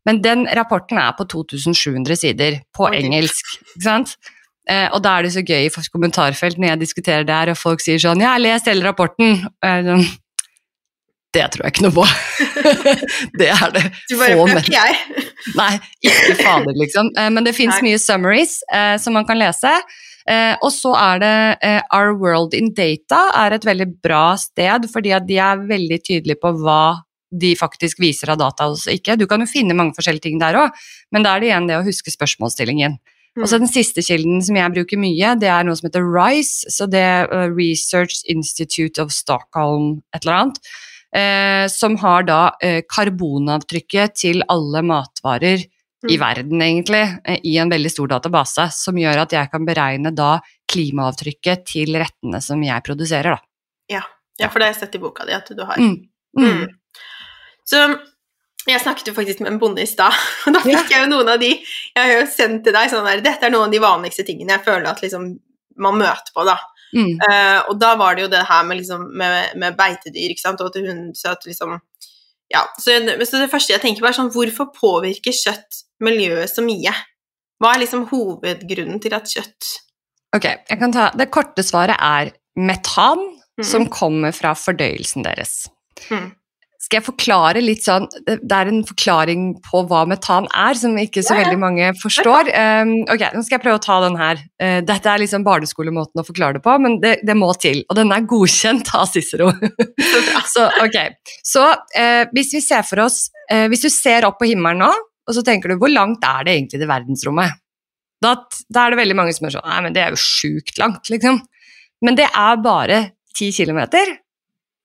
Men den rapporten er på 2700 sider, på Oi. engelsk. ikke sant? Eh, og da er det så gøy i kommentarfelt når jeg diskuterer det her, og folk sier sånn 'Jeg har lest hele rapporten'. Og jeg er sånn, det tror jeg ikke noe på. det er det Du bare få mennesker jeg. Nei, ikke fader, liksom. Eh, Men det fins mye summaries eh, som man kan lese. Eh, og så er det eh, Our World in Data er et veldig bra sted, fordi at de er veldig tydelige på hva de faktisk viser av data og ikke. Du kan jo finne mange forskjellige ting der òg, men da er det igjen det å huske spørsmålsstillingen. Mm. Og så Den siste kilden som jeg bruker mye, det er noe som heter RISE, så det er uh, Research Institute of Stockholm, et eller annet. Eh, som har da eh, karbonavtrykket til alle matvarer mm. i verden, egentlig, eh, i en veldig stor database, som gjør at jeg kan beregne da klimaavtrykket til rettene som jeg produserer, da. Ja, ja for det har jeg sett i boka di at du har. Mm. mm. mm. Så jeg snakket jo faktisk med en bonde i stad, og da fikk jeg jo noen av de Jeg har jo sendt til deg sånn der Dette er noen av de vanligste tingene jeg føler at liksom man møter på, da. Mm. Uh, og da var det jo det her med, liksom, med, med beitedyr, ikke sant, og til hund, så at liksom Ja, så, så, det første jeg tenker på, er sånn Hvorfor påvirker kjøtt miljøet så mye? Hva er liksom hovedgrunnen til at kjøtt Ok, jeg kan ta Det korte svaret er metan, mm. som kommer fra fordøyelsen deres. Mm. Skal jeg forklare litt sånn Det er en forklaring på hva metan er, som ikke så veldig mange forstår. Um, ok, Nå skal jeg prøve å ta den her. Uh, dette er liksom barneskolemåten å forklare det på, men det, det må til. Og den er godkjent av Cicero. så ok. Så uh, hvis vi ser for oss uh, Hvis du ser opp på himmelen nå, og så tenker du hvor langt er det egentlig til verdensrommet? Da, da er det veldig mange som er sånn Nei, men det er jo sjukt langt, liksom. Men det er bare ti kilometer.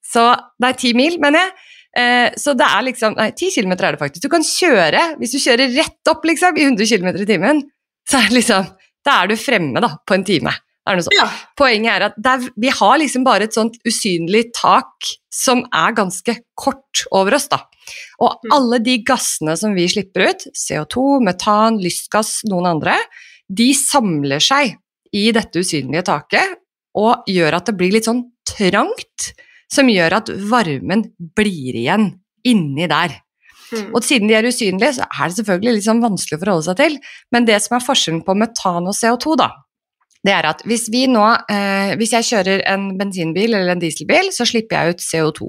Så det er ti mil, mener jeg. Eh, så det er liksom Nei, 10 km er det faktisk. Du kan kjøre, hvis du kjører rett opp liksom, i 100 km i timen, så er det liksom er du fremme, da, på en time. Er ja. Poenget er at er, vi har liksom bare et sånt usynlig tak som er ganske kort over oss, da. Og mm. alle de gassene som vi slipper ut, CO2, metan, lystgass, noen andre, de samler seg i dette usynlige taket og gjør at det blir litt sånn trangt som gjør at varmen blir igjen inni der. Mm. Og siden de er usynlige, så er det selvfølgelig litt sånn vanskelig å forholde seg til. Men det som er forskjellen på metan og CO2, da, det er at hvis vi nå eh, Hvis jeg kjører en bensinbil eller en dieselbil, så slipper jeg ut CO2.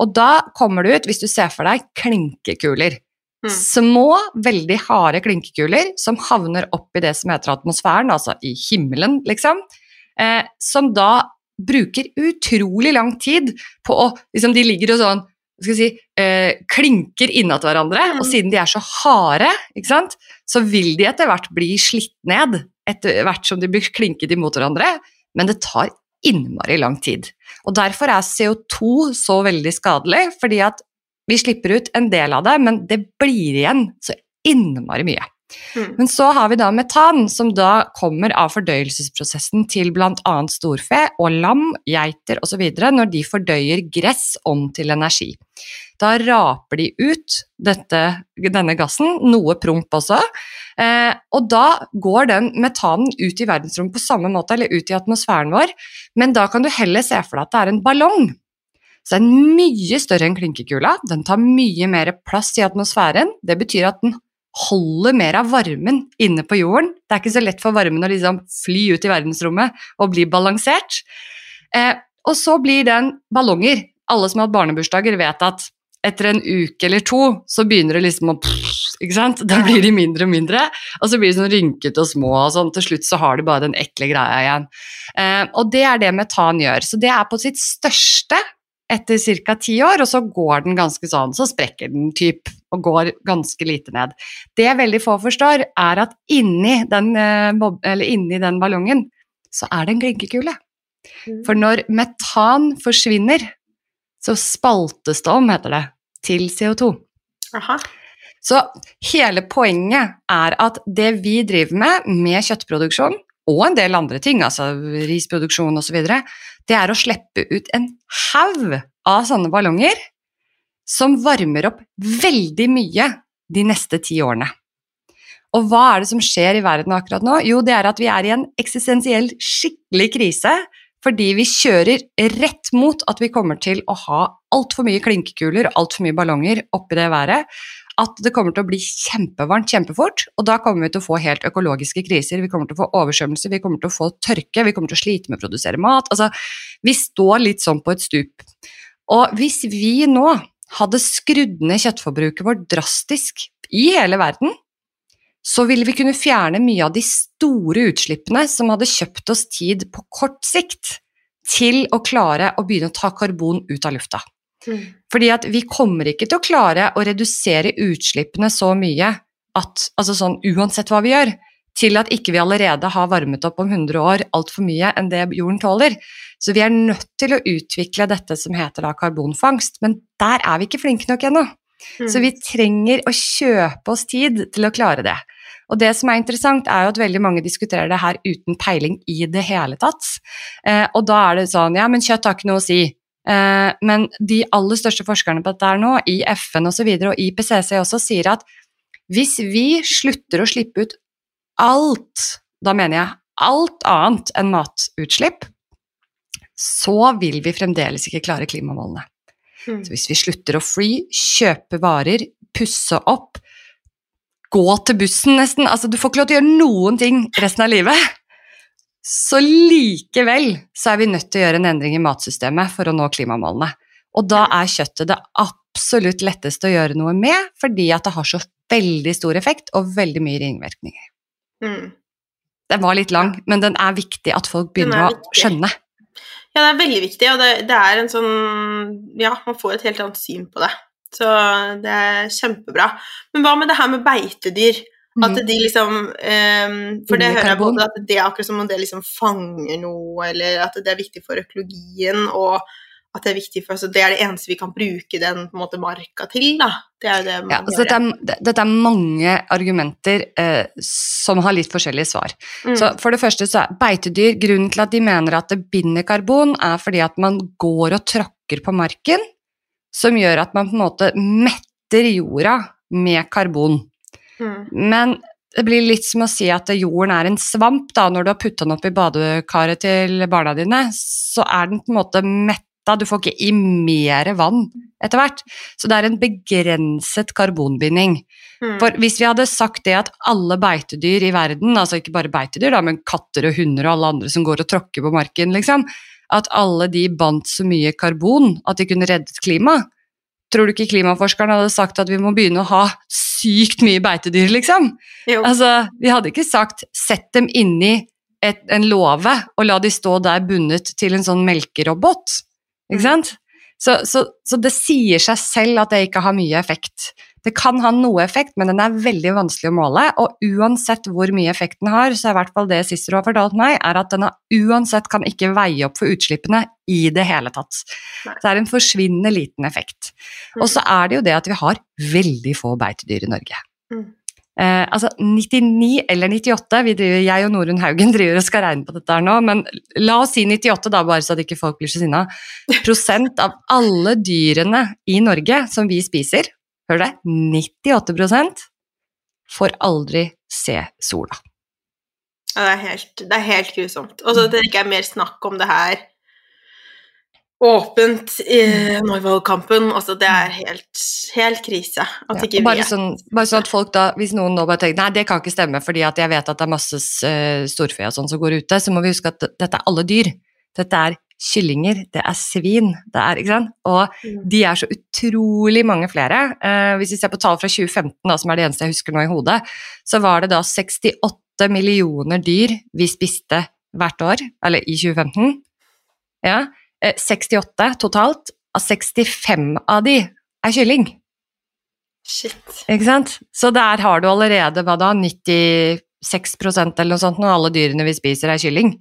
Og da kommer det ut, hvis du ser for deg, klinkekuler. Mm. Små, veldig harde klinkekuler som havner oppi det som heter atmosfæren, altså i himmelen, liksom. Eh, som da bruker utrolig lang tid på å liksom, De ligger og sånn skal si, eh, klinker innat hverandre, mm. og siden de er så harde, så vil de etter hvert bli slitt ned etter hvert som de blir klinket imot hverandre, men det tar innmari lang tid. Og Derfor er CO2 så veldig skadelig, fordi at vi slipper ut en del av det, men det blir igjen så innmari mye. Mm. Men så har vi da metan, som da kommer av fordøyelsesprosessen til bl.a. storfe og lam, geiter osv. når de fordøyer gress om til energi. Da raper de ut dette, denne gassen, noe promp også, eh, og da går den metanen ut i verdensrommet på samme måte, eller ut i atmosfæren vår, men da kan du heller se for deg at det er en ballong. Så den er mye større enn klinkekula, den tar mye mer plass i atmosfæren. Det betyr at den holder mer av varmen inne på jorden. Det er ikke så lett for varmen å liksom fly ut i verdensrommet og bli balansert. Eh, og så blir den ballonger. Alle som har hatt barnebursdager, vet at etter en uke eller to så begynner det liksom å ikke sant? Da blir de mindre og mindre, og så blir de sånn rynkete og små, og sånn. til slutt så har de bare den ekle greia igjen. Eh, og det er det metan gjør. Så det er på sitt største etter ca. ti år, og så går den ganske sånn, så sprekker den typ og går ganske lite ned. Det veldig få forstår, er at inni den, eh, inni den ballongen så er det en klinkekule. Mm. For når metan forsvinner, så spaltes det om, heter det, til CO2. Aha. Så hele poenget er at det vi driver med, med kjøttproduksjon, og en del andre ting, altså risproduksjon osv., det er å slippe ut en haug av sånne ballonger som varmer opp veldig mye de neste ti årene. Og hva er det som skjer i verden akkurat nå? Jo, det er at vi er i en eksistensiell skikkelig krise fordi vi kjører rett mot at vi kommer til å ha altfor mye klinkekuler og altfor mye ballonger oppi det været at det kommer til å bli kjempevarmt kjempefort, og da kommer vi til å få helt økologiske kriser. Vi kommer til å få oversvømmelse, vi kommer til å få tørke, vi kommer til å slite med å produsere mat. Altså, vi står litt sånn på et stup. Og hvis vi nå hadde skrudd ned kjøttforbruket vårt drastisk i hele verden, så ville vi kunne fjerne mye av de store utslippene som hadde kjøpt oss tid på kort sikt til å klare å begynne å ta karbon ut av lufta. Mm. Fordi at vi kommer ikke til å klare å redusere utslippene så mye at, altså sånn uansett hva vi gjør, til at ikke vi allerede har varmet opp om 100 år altfor mye enn det jorden tåler. Så vi er nødt til å utvikle dette som heter da karbonfangst, men der er vi ikke flinke nok ennå. Mm. Så vi trenger å kjøpe oss tid til å klare det. Og det som er interessant, er jo at veldig mange diskuterer det her uten peiling i det hele tatt. Eh, og da er det sånn ja, men kjøtt har ikke noe å si. Eh, men de aller største forskerne på dette her nå, i FN osv., og, så videre, og IPCC også, sier at hvis vi slutter å slippe ut alt, da mener jeg alt annet enn matutslipp, så vil vi fremdeles ikke klare klimamålene. Mm. Så hvis vi slutter å fly, kjøpe varer, pusse opp, gå til bussen nesten Altså, du får ikke lov til å gjøre noen ting resten av livet. Så likevel så er vi nødt til å gjøre en endring i matsystemet for å nå klimamålene. Og da er kjøttet det absolutt letteste å gjøre noe med, fordi at det har så veldig stor effekt og veldig mye ringvirkninger. Mm. Den var litt lang, men den er viktig at folk begynner å skjønne. Ja, det er veldig viktig, og det, det, er en sånn Ja, man får et helt annet syn på det. Så det er kjempebra. Men hva med det her med beitedyr? At mm. de liksom um, For det hører jeg både at det er akkurat som om det liksom fanger noe, eller at det er viktig for økologien, og at det er viktig for altså det er det eneste vi kan bruke den måte marka til. da. Det er det ja, altså dette, er, dette, er, mange argumenter eh, som har litt forskjellige svar. Mm. Så For det første så er beitedyr Grunnen til at de mener at det binder karbon, er fordi at man går og tråkker på marken, som gjør at man på en måte metter jorda med karbon. Mm. Men det blir litt som å si at jorden er en svamp. da, Når du har putta den opp i badekaret til barna dine, så er den på en måte metta, du får ikke i mer vann etter hvert. Så det er en begrenset karbonbinding. Mm. For hvis vi hadde sagt det at alle beitedyr i verden, altså ikke bare beitedyr, da, men katter og hunder og alle andre som går og tråkker på marken, liksom, at alle de bandt så mye karbon at de kunne reddet klimaet, Tror du ikke klimaforskerne hadde sagt at vi må begynne å ha sykt mye beitedyr, liksom? Jo. Altså, vi hadde ikke sagt 'sett dem inni et, en låve og la de stå der bundet til en sånn melkerobot'. Ikke sant? Så, så, så, det sier seg selv at det ikke har mye effekt. Det kan ha noe effekt, men den er veldig vanskelig å måle, og uansett hvor mye effekt den har, så er i hvert fall det Cicero har fortalt meg, er at den uansett kan ikke veie opp for utslippene i det hele tatt. Det er en forsvinnende liten effekt. Og så er det jo det at vi har veldig få beitedyr i Norge. Mm. Eh, altså 99 eller 98, driver, jeg og Norunn Haugen driver og skal regne på dette her nå, men la oss si 98, da, bare så at ikke folk blir så sinna. Prosent av alle dyrene i Norge som vi spiser, hør det, 98% får aldri se sola. Ja, det er helt, det er helt grusomt. Og så det ikke er mer snakk om det her åpent i Norvoll-kampen. Altså, det er helt, helt krise. At ja, ikke bare, sånn, bare sånn at folk da, Hvis noen nå bare tenker nei, det kan ikke stemme fordi at jeg vet at det er masse uh, storfe og sånn som går ute, så må vi huske at dette er alle dyr. Dette er kyllinger, det er svin, det er, ikke sant? Og de er så utrolig mange flere. Eh, hvis vi ser på tall fra 2015, da, som er det eneste jeg husker nå i hodet, så var det da 68 millioner dyr vi spiste hvert år, eller i 2015. Ja, 68 eh, totalt. Av 65 av de er kylling. Shit. Ikke sant? Så der har du allerede hva da, 96% eller noe sånt når alle dyrene vi spiser, er kylling.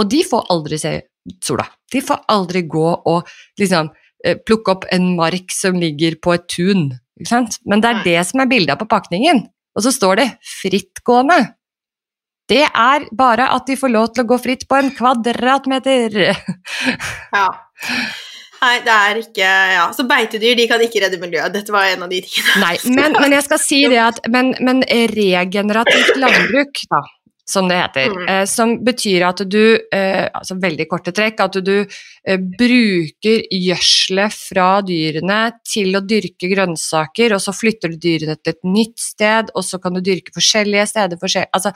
Og de får aldri se sola. De får aldri gå og liksom eh, plukke opp en mark som ligger på et tun. Ikke sant? Men det er det som er bildet på pakningen. Og så står det 'frittgående' det er bare at de får lov til å gå fritt på en kvadratmeter. ja. Nei, det er ikke Ja, så beitedyr de kan ikke redde miljøet. Dette var en av de tingene. Nei, men, men jeg skal si det at Men, men regenerativt landbruk, da, som det heter, mm. eh, som betyr at du eh, Altså veldig korte trekk, at du eh, bruker gjødselet fra dyrene til å dyrke grønnsaker, og så flytter du dyrene til et nytt sted, og så kan du dyrke forskjellige steder forskjell, Altså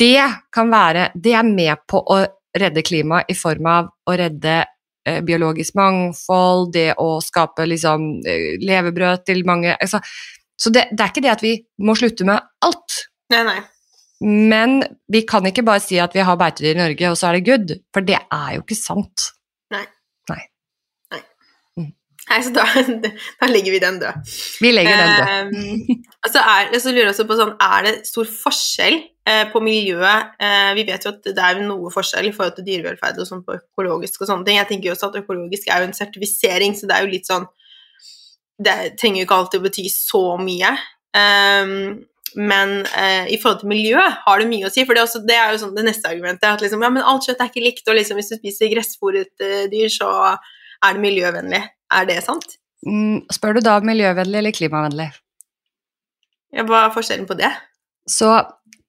det kan være Det er med på å redde klimaet i form av å redde eh, biologisk mangfold, det å skape liksom eh, levebrød til mange altså, Så det, det, er ikke det at vi må slutte med alt, Nei, nei. Men vi kan ikke bare si at vi har beitedyr i Norge, og så er det good, for det er jo ikke sant. Nei, så da, da legger vi den død. Vi legger den død. Eh, altså er, så lurer jeg også på sånn, er det stor forskjell eh, på miljøet? Eh, vi vet jo at det er noe forskjell i forhold til dyrevelferd og sånn på økologisk og sånne ting. Jeg tenker jo også at økologisk er jo en sertifisering, så det er jo litt sånn Det trenger jo ikke alltid å bety så mye. Um, men eh, i forhold til miljø har det mye å si, for det er, også, det er jo sånn det neste argumentet. At liksom, ja, men alt kjøtt er ikke likt, og liksom, hvis du spiser gressfòret eh, dyr, så er det miljøvennlig. Er det sant? Mm, spør du da miljøvennlig eller klimavennlig? Ja, hva er forskjellen på det? Så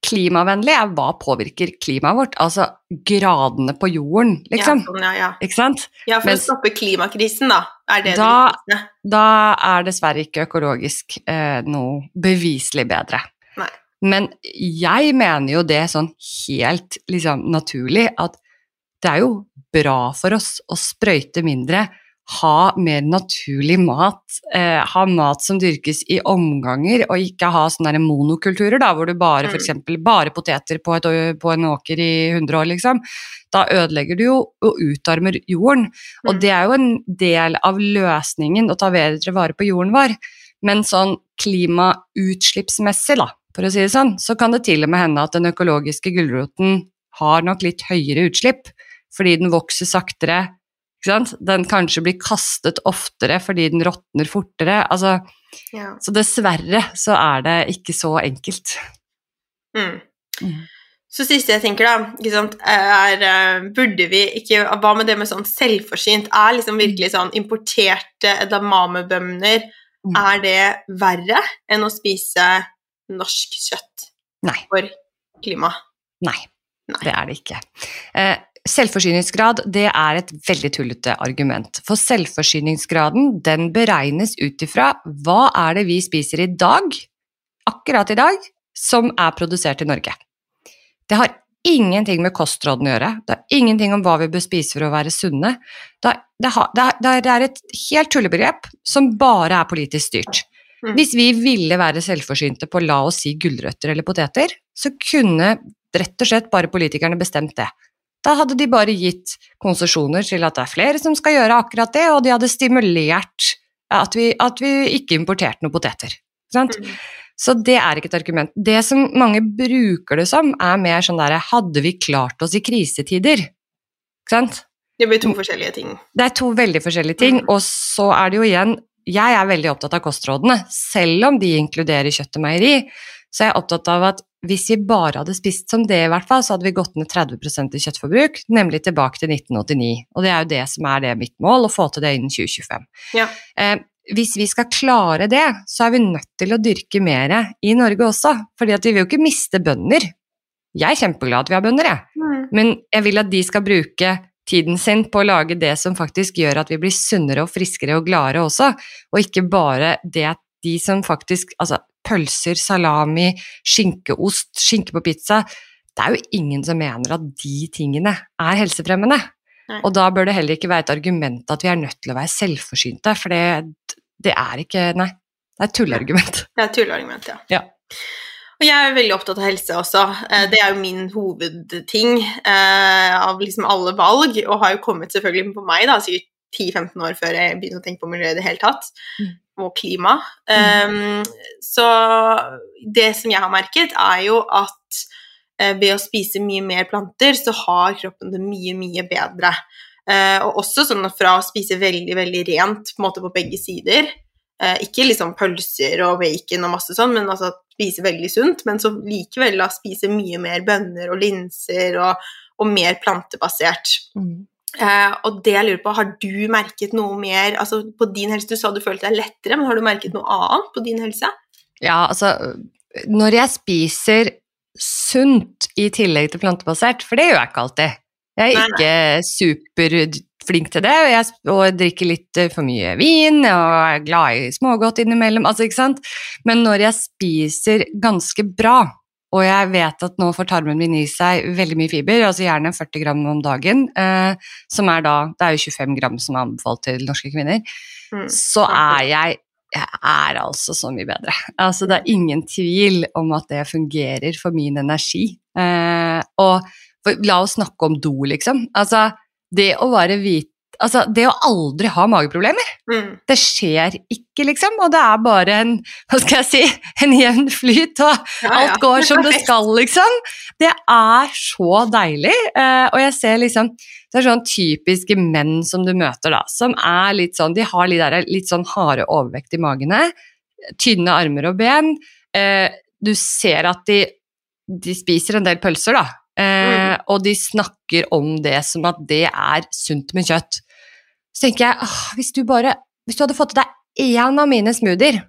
klimavennlig er hva påvirker klimaet vårt, altså gradene på jorden, liksom. Ja, sånn, ja, ja. Ikke sant? ja for Mens, å stoppe klimakrisen, da. Er det Da- det? Da er dessverre ikke økologisk eh, noe beviselig bedre. Nei. Men jeg mener jo det sånn helt liksom naturlig at det er jo bra for oss å sprøyte mindre, ha mer naturlig mat, eh, ha mat som dyrkes i omganger, og ikke ha sånne der monokulturer da, hvor du bare Mm. for eksempel bare poteter på, et, på en åker i 100 år, liksom. Da ødelegger du jo og utarmer jorden. Og Mm. det er jo en del av løsningen å ta bedre vare på jorden vår. Men sånn klimautslippsmessig, da, for å si det sånn, så kan det til og med hende at den økologiske gulroten har nok litt høyere utslipp, fordi den vokser saktere. Den kanskje blir kastet oftere fordi den råtner fortere. Altså, Ja. så dessverre så er det ikke så enkelt. Mm. Mm. Så siste jeg tenker, da, sant, er eh, Burde vi ikke Hva med det med sånn selvforsynt? Er liksom virkelig sånn importerte edamamebønner Mm. Er det verre enn å spise norsk kjøtt Nei. for klimaet? Nei, Nei. det er det ikke. Eh, selvforsyningsgrad det er et veldig tullete argument. For selvforsyningsgraden den beregnes ut ifra hva er det vi spiser i dag, akkurat i dag, som er produsert i Norge. Det har ingenting med kostrådene å gjøre, det har ingenting om hva vi bør spise for å være sunne. Det, er- er et helt tullebegrep som bare er politisk styrt. Mm. Hvis vi ville være selvforsynte på la oss si gulrøtter eller poteter, så kunne rett og slett bare politikerne bestemt det. Da hadde de bare gitt konsesjoner til at det er flere som skal gjøre akkurat det, og de hadde stimulert at vi, at vi ikke importerte noen poteter. Sant? Mm. Så det er ikke et argument. Det som mange bruker det som, er mer sånn derre Hadde vi klart oss i krisetider? Ikke sant? Det blir to forskjellige ting. Det er to veldig forskjellige ting, Mm. og så er det jo igjen Jeg er veldig opptatt av kostrådene, selv om de inkluderer kjøtt og meieri. Så er jeg opptatt av at hvis vi bare hadde spist som det, i hvert fall, så hadde vi gått ned 30% i kjøttforbruk, nemlig tilbake til 1989. Og det er jo det som er det mitt mål, å få til det innen 2025. Ja. Eh, hvis vi skal klare det, så er vi nødt til å dyrke mer i Norge også, fordi vi vil jo ikke miste bønder. Jeg er kjempeglad at vi har bønder, jeg. Mm. Men jeg vil at de skal bruke tiden sin på å lage det som faktisk gjør at vi blir sunnere og friskere og gladere også, og ikke bare det at de som faktisk Altså, pølser, salami, skinkeost, skinke på pizza Det er jo ingen som mener at de tingene er helsefremmende. Nei. Og da bør det heller ikke være et argument at vi er nødt til å være selvforsynte, for det, det er ikke Nei. Det er et tulleargument. Det er et tulleargument, ja. Ja. Og jeg er veldig opptatt av helse også. Eh, Det er jo min hovedting eh, av liksom alle valg, og har jo kommet selvfølgelig på meg da, sikkert 10-15 år før jeg begynte å tenke på miljøet i det hele tatt, Mm. Og klima. Um, så det som jeg har merket, er jo at uh, ved å spise mye mer planter, så har kroppen det mye, mye bedre. Uh, og også sånn fra å spise veldig, veldig rent på, på begge sider, uh, ikke liksom pølser og bacon og masse sånn, men altså spise veldig sunt, men så likevel da spise mye mer bønner og linser og, og mer plantebasert. Eh, og det jeg lurer på, har du merket noe mer altså på din helse? Du sa du følte deg lettere, men har du merket noe annet på din helse? Ja, altså Når jeg spiser sunt i tillegg til plantebasert, for det gjør jeg ikke alltid. Jeg er Nei, ikke superflink til det, og jeg og drikker litt eh, for mye vin, og er glad i smågodt innimellom, altså, ikke sant. Men når jeg spiser ganske bra, og jeg vet at nå får tarmen min i seg veldig mye fiber, altså gjerne 40 gram om dagen, eh, som er da Det er jo 25 gram som er anbefalt til norske kvinner Mm. så er jeg jeg er altså så mye bedre. Altså, det er ingen tvil om at det fungerer for min energi. Eh, og for, la oss snakke om do, liksom. Altså, det å bare vite Altså, det å aldri ha mageproblemer, mm. det skjer ikke, liksom. Og det er bare en, hva skal jeg si, en jevn flyt, og ja, ja. alt går som det skal, liksom. Det er så deilig. Eh, og jeg ser liksom Det er sånn typiske menn som du møter, da, som er litt sånn De har litt, der, litt sånn harde overvekt i magene, tynne armer og ben. Eh, du ser at de, de spiser en del pølser, da. Eh, mm. Og de snakker om det som at det er sunt med kjøtt. Så tenker jeg åh, hvis du bare Hvis du hadde fått i deg én av mine smoothier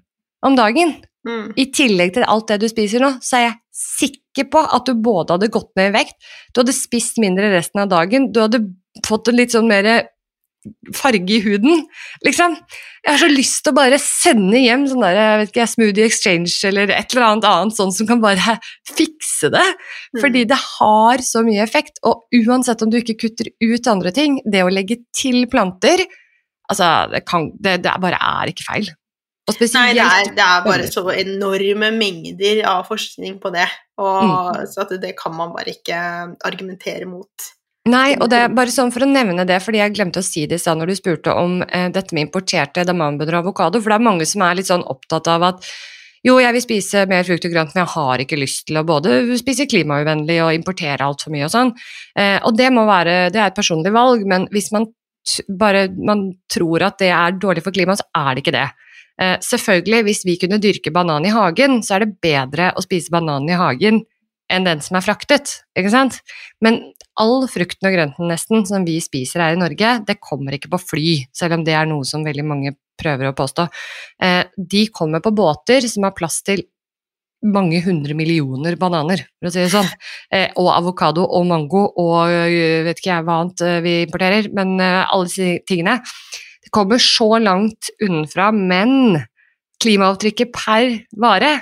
om dagen, mm. i tillegg til alt det du spiser nå, så er jeg sikker på at du både hadde gått ned i vekt, du hadde spist mindre resten av dagen, du hadde fått en litt sånn mer farge i huden, liksom. Jeg har så lyst til å bare sende hjem sånn der, jeg vet ikke, Smoothie Exchange eller et eller annet annet sånn som kan bare fikse det. Mm. Fordi det har så mye effekt. Og uansett om du ikke kutter ut andre ting, det å legge til planter Altså, det, kan, det, det bare er ikke feil. Nei, det er, det er, bare så enorme mengder av forskning på det, og mm. så at det kan man bare ikke argumentere mot. Nei, og det er bare sånn for å nevne det, fordi jeg glemte å si det i stad når du spurte om eh, dette med importerte damanbønner og avokado, for det er mange som er litt sånn opptatt av at jo, jeg vil spise mer frukt og grønt, men jeg har ikke lyst til å både spise klimauvennlig og importere altfor mye og sånn. Eh, og det må være Det er et personlig valg, men hvis man bare man tror at det er dårlig for klimaet, så er det ikke det. Eh, selvfølgelig, hvis vi kunne dyrke banan i hagen, så er det bedre å spise banan i hagen enn den som er fraktet, ikke sant? Men all frukten og grønten nesten som vi spiser her i Norge, det kommer ikke på fly, selv om det er noe som veldig mange prøver å påstå. Eh, de kommer på båter som har plass til mange hundre millioner bananer, for å si det sånn. Eh, og avokado og mango og øh, vet ikke jeg hva annet vi importerer, men alle disse tingene. Det kommer så langt unnafra, men klimaavtrykket per vare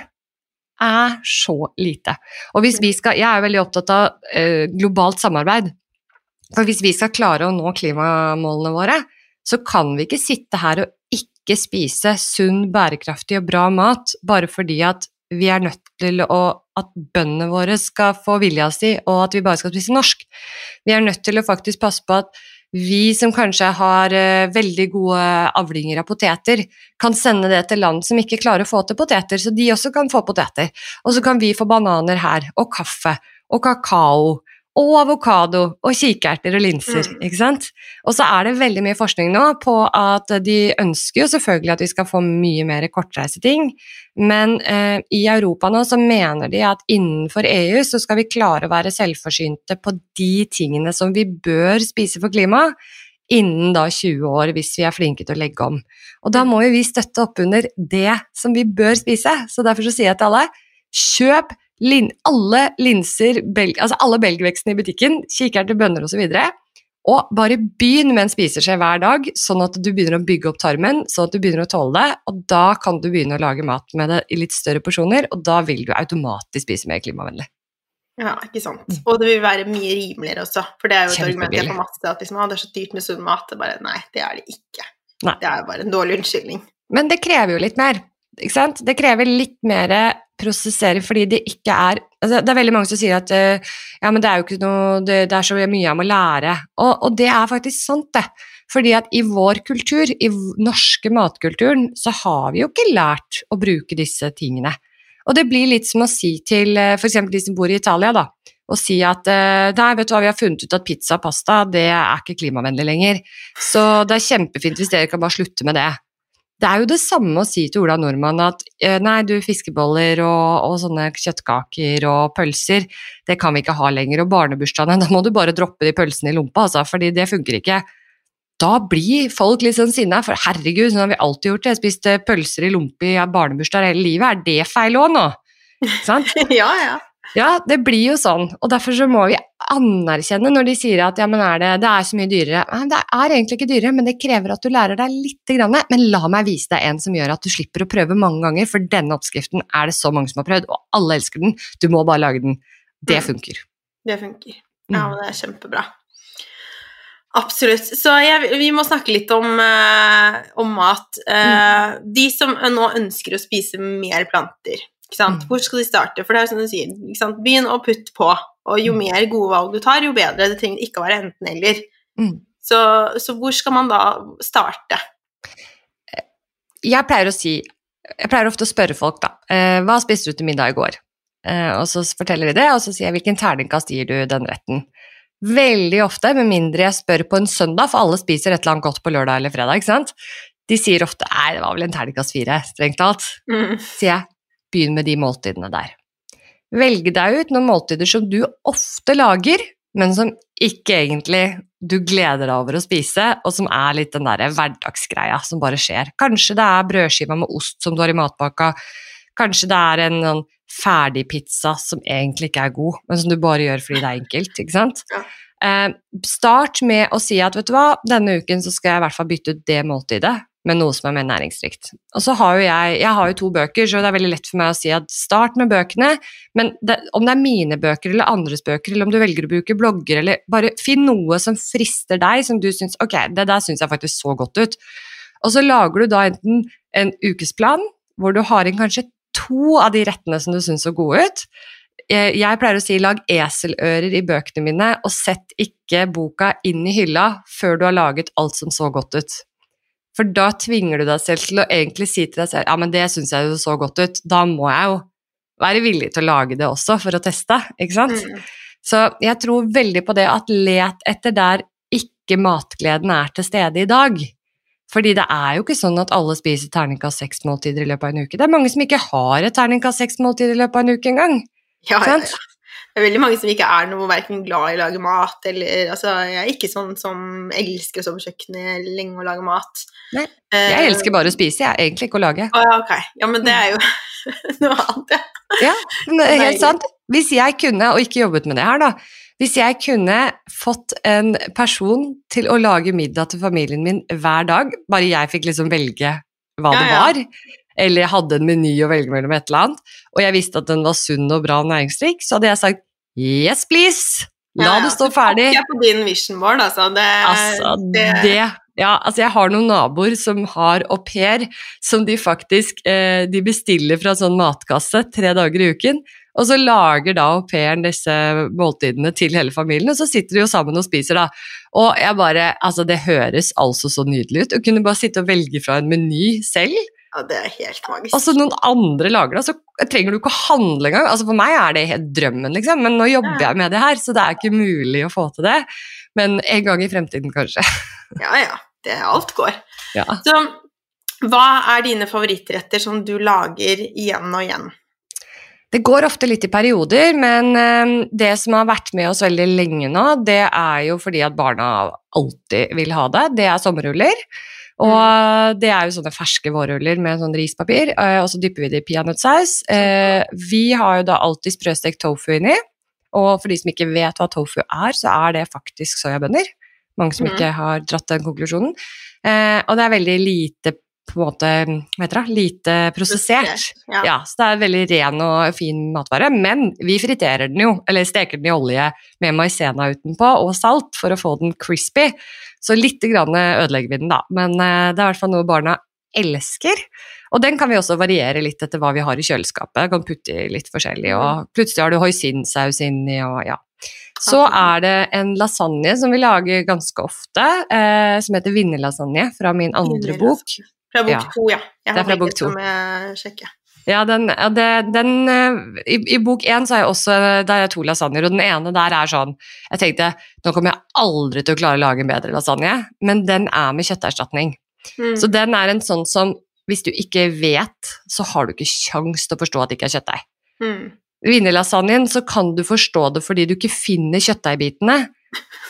er så lite. Og hvis vi skal, Jeg er veldig opptatt av eh, globalt samarbeid. For hvis vi skal klare å nå klimamålene våre, så kan vi ikke sitte her og ikke spise sunn, bærekraftig og bra mat bare fordi at vi er nødt til å at bøndene våre skal få vilja si, og at vi bare skal spise norsk. Vi er nødt til å faktisk passe på at vi som kanskje har uh, veldig gode avlinger av poteter, kan sende det til land som ikke klarer å få til poteter, så de også kan få poteter. Og så kan vi få bananer her, og kaffe, og kakao, og avokado og kikerter og linser. Mm. ikke sant? Og så er det veldig mye forskning nå på at de ønsker jo selvfølgelig at vi skal få mye mer kortreiseting, men eh, i Europa nå så mener de at innenfor EU så skal vi klare å være selvforsynte på de tingene som vi bør spise for klimaet, innen da 20 år hvis vi er flinke til å legge om. Og da må jo vi støtte opp under det som vi bør spise. Så derfor så sier jeg til alle kjøp lin, alle linser, bel, altså alle belgvekstene i butikken, kikerter, bønner osv. Og bare begynn med en spiseskje hver dag, sånn at du begynner å bygge opp tarmen, sånn at du begynner å tåle det, og da kan du begynne å lage mat med det i litt større porsjoner, og da vil du automatisk spise mer klimavennlig. Ja, ikke sant. Og det vil være mye rimeligere også, for det er jo et argument jeg får masse at liksom, det er så dyrt med sunn mat. Det bare, nei, det er det ikke. Nei. Det er jo bare en dårlig unnskyldning. Men det krever jo litt mer. Ikke sant? Det krever litt mer prosessering fordi det ikke er altså Det er veldig mange som sier at uh, ja, men det er jo ikke noe det, det, er så mye jeg må lære. Og, og, det er faktisk sant, det. Fordi at i vår kultur, i norske matkulturen, så har vi jo ikke lært å bruke disse tingene. Og det blir litt som å si til uh, f.eks. de som bor i Italia, da, og si at uh, nei, vet du hva, vi har funnet ut at pizza og pasta det er ikke klimavennlig lenger. Så det er kjempefint hvis dere kan bare slutte med det. Det er jo det samme å si til Ola Nordmann at eh, nei, du, fiskeboller og, og, sånne kjøttkaker og pølser, det kan vi ikke ha lenger. Og barnebursdagene, da må du bare droppe de pølsene i lompa, altså, fordi det funker ikke. Da blir folk litt sånn sinna, for herregud, sånn har vi alltid gjort det. Jeg spiste pølser i lompe i barnebursdager hele livet, er det feil òg nå? Sant? ja, ja. Ja, det blir jo sånn, og derfor så må vi anerkjenne når de sier at ja, men er det, det er så mye dyrere. Nei, det er egentlig ikke dyrere, men det krever at du lærer deg litt. Grann. Men la meg vise deg en som gjør at du slipper å prøve mange ganger, for denne oppskriften er det så mange som har prøvd, og alle elsker den. Du må bare lage den. Det mm. funker. Det funker. Ja, men det er kjempebra. Absolutt. Så jeg, vi må snakke litt om, uh, om mat. Uh, mm. De som nå ønsker å spise mer planter, mm. Hvor skal de starte? For det er jo som du sier, begynn å putte på. Og jo mm. mer gode valg du tar, jo bedre. Det trenger ikke å være enten-eller. Mm. Så, så, hvor skal man da starte? Jeg pleier å si Jeg pleier ofte å spørre folk, da. Uh, hva spiste du til middag i går? og så forteller de det, og så sier jeg hvilken terningkast gir du den retten? Veldig ofte, med mindre jeg spør på en søndag, for alle spiser et eller annet godt på lørdag eller fredag, ikke sant. De sier ofte 'nei, det var vel en terningkast fire', strengt talt. Mm. Sier jeg, begynn med de måltidene der. Velg deg ut noen måltider som du ofte lager, men som ikke egentlig du gleder deg over å spise, og som er litt den der hverdagsgreia som bare skjer. Kanskje det er brødskiva med ost som du har i matpakka, kanskje det er en, sånn ferdigpizza som egentlig ikke er god, men som du bare gjør fordi det er enkelt. ikke sant? Ja. Eh, start med å si at vet du hva, denne uken så skal jeg i hvert fall bytte ut det måltidet med noe som er mer næringsrikt. Og så har jo jeg, jeg har jo to bøker, så det er veldig lett for meg å si at start med bøkene, men det, om det er mine bøker eller andres bøker, eller om du velger å bruke blogger, eller bare finn noe som frister deg, som du syns ok, det der syns jeg faktisk så godt ut. Og så lager du da enten en ukesplan hvor du har inn kanskje to av de rettene som du syns så gode ut. Jeg pleier å si lag eselører i bøkene mine, og sett ikke boka inn i hylla før du har laget alt som så godt ut. For da tvinger du deg selv til å egentlig si til deg selv ja, men det syns jeg jo så godt ut, da må jeg jo være villig til å lage det også for å teste, ikke sant? Mm. Så jeg tror veldig på det at let etter der ikke matgleden er til stede i dag. Fordi det er jo ikke sånn at alle spiser terningkast seks-måltider i løpet av en uke. Det er mange som ikke har et terningkast seks måltider i løpet av en uke engang. Ja, ja, ja. Det er veldig mange som ikke er noe verken glad i å lage mat eller Altså, jeg er ikke sånn som elsker å stå på kjøkkenet lenge og lage mat. Nei, jeg uh, elsker bare å spise, jeg. Egentlig ikke å lage. Å, ja, ok. Ja, men det er jo noe annet, ja. ja, helt sant. Hvis jeg kunne, og ikke jobbet med det her, da hvis jeg kunne fått en person til å lage middag til familien min hver dag, bare jeg fikk liksom velge hva ja, det var, ja. eller jeg hadde en meny å velge mellom et eller annet, og jeg visste at den var sunn og bra næringsrik, så hadde jeg sagt yes, please! La ja, det stå ferdig. Jeg på din vision board, altså. Det, altså, det. det ja, altså jeg har noen naboer som har au pair, som de faktisk eh, de bestiller fra sånn matkasse tre dager i uken. Og så lager da au pairen disse måltidene til hele familien, og så sitter de jo sammen og spiser, da. Og jeg bare Altså, det høres altså så nydelig ut. Å kunne bare sitte og velge fra en meny selv. Ja, det er helt magisk. Altså, noen andre lager det, så trenger du ikke å handle engang. Altså, for meg er det helt drømmen, liksom, men nå jobber jeg med det her, så det er ikke mulig å få til det. Men en gang i fremtiden, kanskje. Ja, ja. Det, alt går. Ja. Så hva er dine favorittretter som du lager igjen og igjen? Det går ofte litt i perioder, men ehm, det som har vært med oss veldig lenge nå, det er jo fordi at barna alltid vil ha det. Det er sommerruller. Og mm. det er jo sånne ferske vårruller med sånn rispapir, eh, og så dypper vi det i peanøttsaus. Eh, vi har jo da alltid sprøstekt tofu inni, og for de som ikke vet hva tofu er, så er det faktisk soyabønner. Mange som mm. ikke har dratt den konklusjonen. Eh, og det er veldig lite på en måte hva heter det, lite prosessert. Ja. ja. Så det er veldig ren og fin matvare. Men vi friterer den jo, eller steker den i olje med maisena utenpå og salt for å få den crispy. Så litt grann ødelegger vi den, da. Men uh, det er i hvert fall noe barna elsker. Og den kan vi også variere litt etter hva vi har i kjøleskapet. Kan putte i litt forskjellig, og mm. plutselig har du hoisinsaus inni, og ja. Så er det en lasagne som vi lager ganske ofte, eh, som heter vinnerlasagne, fra min andre bok. Fra bok ja. to, ja. Jeg det er fra bok to. Ja, den, det, den i, i, bok én så er jeg også Der er to lasagner, og den ene der er sånn Jeg tenkte nå kommer jeg aldri til å klare å lage en bedre lasagne, men den er med kjøtterstatning. Mm. Så den er en sånn som hvis du ikke vet, så har du ikke kjangs til å forstå at det ikke er kjøttdeig. Mm. Vinnerlasagnen så kan du forstå det fordi du ikke finner kjøttdeigbitene,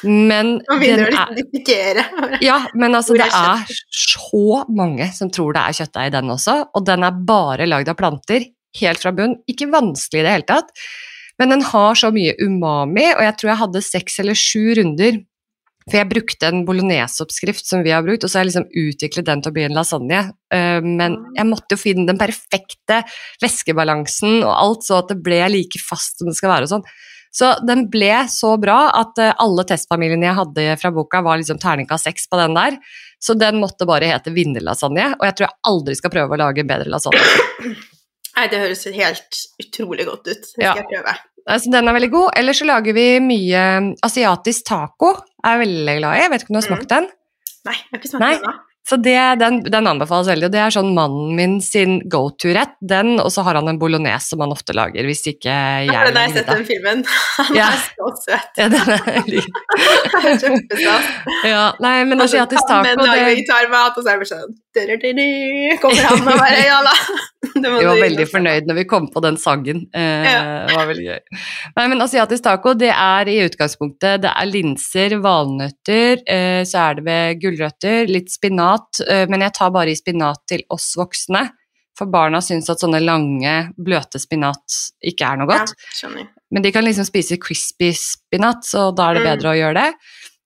men Nå begynner du å dissekere. Ja, men altså det er så mange som tror det er kjøttdeig i den også, og den er bare lagd av planter, helt fra bunn. Ikke vanskelig i det hele tatt, men den har så mye umami, og jeg tror jeg hadde seks eller sju runder. For jeg brukte en bolognese-oppskrift som vi har brukt, og så har jeg liksom utviklet den til å bli en lasagne. Eh, men jeg måtte jo finne den perfekte væskebalansen og alt, så at det ble like fast som det skal være og sånn. Så den ble så bra at uh, alle testfamiliene jeg hadde fra boka, var liksom terningkast seks på den der. Så den måtte bare hete vinnerlasagne, og jeg tror jeg aldri skal prøve å lage en bedre lasagne. Nei, det høres helt utrolig godt ut. Det skal ja. jeg prøve. Altså, den er veldig god. Eller så lager vi mye asiatisk taco. Jeg er veldig glad i. Jeg vet ikke om du har smakt mm. den? Nei, jeg har ikke smakt den ennå. Så det, den, den, anbefales veldig. og Det er sånn mannen min sin go to-rett. Den, og så har han en bolognese som han ofte lager hvis ikke jeg har jeg sett den filmen. Han ja. er så søt. Ja, den er Kjempestas. Ja, nei, men asiatisk taco det... lager gitarmat, og så er det sånn Kommer han og bare Ja da. Vi var veldig fornøyd når vi kom på den sangen. Eh, ja. Det var veldig gøy. Nei, men asiatisk taco, det er i utgangspunktet Det er linser, valnøtter, eh, så er det ved gulrøtter, litt spinat, eh, men jeg tar bare i spinat til oss voksne. For barna syns at sånne lange, bløte spinat ikke er noe godt. Ja, men de kan liksom spise crispy spinat, så da er det mm. bedre mm. å gjøre det.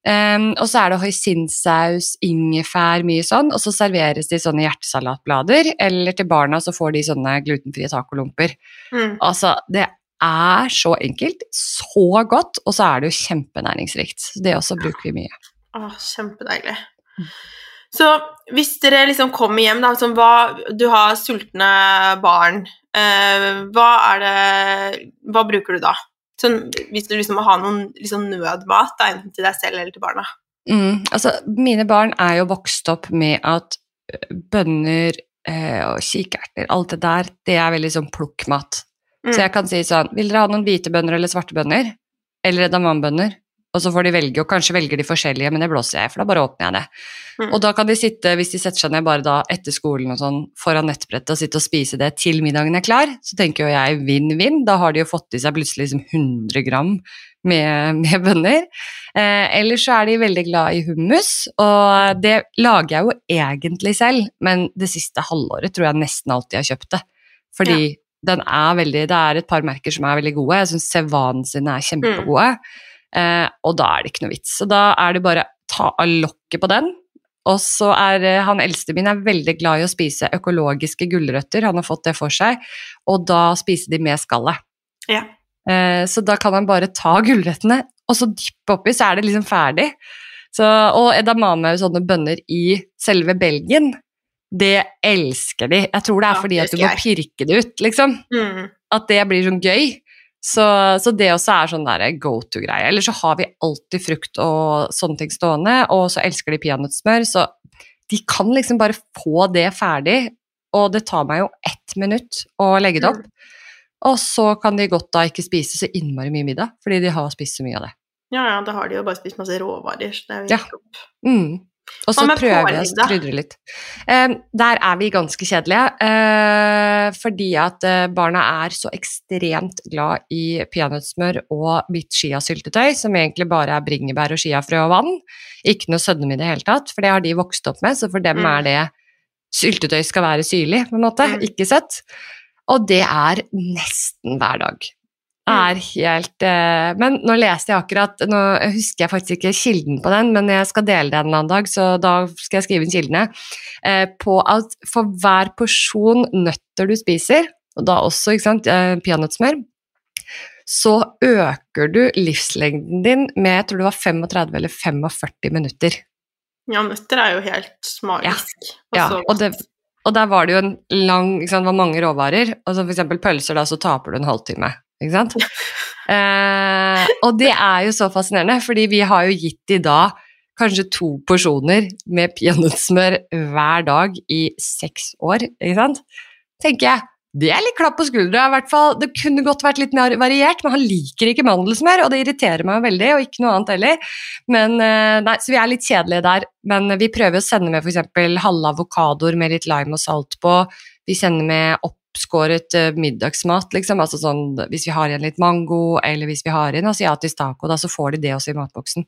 Um, og så er det hoisinsaus, ingefær, mye sånn, og så serveres de sånne hjertesalatblader, eller til barna så får de sånne glutenfrie tacolomper. Mm. Altså, det er så enkelt, så godt, og så er det jo kjempenæringsrikt. Det også bruker vi mye. Å, kjempedeilig. Så hvis dere liksom kommer hjem, da, liksom, hva, du har sultne barn, eh, hva er det Hva bruker du da? Sånn, hvis du liksom må ha noen liksom nødmat, da, enten til deg selv eller til barna. Mm, altså, mine barn er jo vokst opp med at bønner eh, og kikerter, alt det der, det er veldig sånn plukkmat. Mm. Så jeg kan si sånn Vil dere ha noen hvite bønner eller svarte bønner? Eller edamambønner? Og så får de velge, og kanskje velger de forskjellige, men det blåser jeg, for da bare åpner jeg det. Mm. Og da kan de sitte, hvis de setter seg ned bare da etter skolen og sånn, foran nettbrettet og sitte og spise det til middagen er klar, så tenker jo jeg vinn-vinn. Da har de jo fått i seg plutselig liksom 100 gram med, med bønner. Eh, Eller så er de veldig glad i hummus, og det lager jeg jo egentlig selv, men det siste halvåret tror jeg nesten alltid jeg har kjøpt det. Fordi ja. den er veldig Det er et par merker som er veldig gode. Jeg syns Sevan sine er kjempegode. Mm. Eh, og da er det ikke noe vits. Så da er det bare ta av lokket på den. Og så er eh, han eldste min er veldig glad i å spise økologiske gulrøtter, han har fått det for seg, og da spiser de med skallet. Ja. Eh, så da kan han bare ta gulrøttene, og så dyppe oppi, så er det liksom ferdig. Så, og edamame og sånne bønner i selve Belgien, det elsker de. Jeg tror det er fordi at du må pirke det ut, liksom. Mm. At det blir sånn gøy. Så, så, det også er sånn go to-greie. Eller så har vi alltid frukt og sånne ting stående, og så elsker de peanøttsmør, så de kan liksom bare få det ferdig, og det tar meg jo ett minutt å legge det opp. Mm. Og så kan de godt da ikke spise så innmari mye middag, fordi de har spist så mye av det. Ja, ja, da har de jo bare spist masse råvarer. Så det er jo ja. Mm. Og så prøver vi å krydre litt. Eh, der er vi ganske kjedelige, eh, fordi at eh, barna er så ekstremt glad i peanøttsmør og hvitt chiasyltetøy, som egentlig bare er bringebær og chiafrø og vann. Ikke noe sødme i det hele tatt, for det har de vokst opp med, så for dem mm. er det Syltetøy skal være syrlig, på en måte, mm. ikke søtt. Og det er nesten hver dag. Er helt uh, Men nå leste jeg akkurat Nå husker jeg faktisk ikke kilden på den, men jeg skal dele den en annen dag, så da skal jeg skrive inn kildene. Uh, på at for hver porsjon nøtter du spiser, og da også ikke sant, uh, peanøttsmør, så øker du livslengden din med jeg tror det var 35 eller 45 minutter. Ja, nøtter er jo helt magisk. Ja, ja og, det, og, der var det jo en lang sant, det var mange råvarer. og så For eksempel pølser, da, så taper du en halvtime. Ikke sant? Eh, og det er jo så fascinerende, fordi vi har jo gitt de da kanskje to porsjoner med peanøttsmør hver dag i seks år, ikke sant? Tenker jeg. Det er litt klapp på skuldra, i hvert fall. Det kunne godt vært litt mer variert, men han liker ikke mandelsmør, og det irriterer meg veldig, og ikke noe annet heller. Men, eh, nei, så vi er litt kjedelige der. Men vi prøver å sende med f.eks. halve avokadoer med litt lime og salt på. Vi sender med opp oppskåret uh, middagsmat, liksom. Altså sånn hvis vi har igjen litt mango, eller hvis vi har igjen asiatisk taco, da så får de det også i matboksen.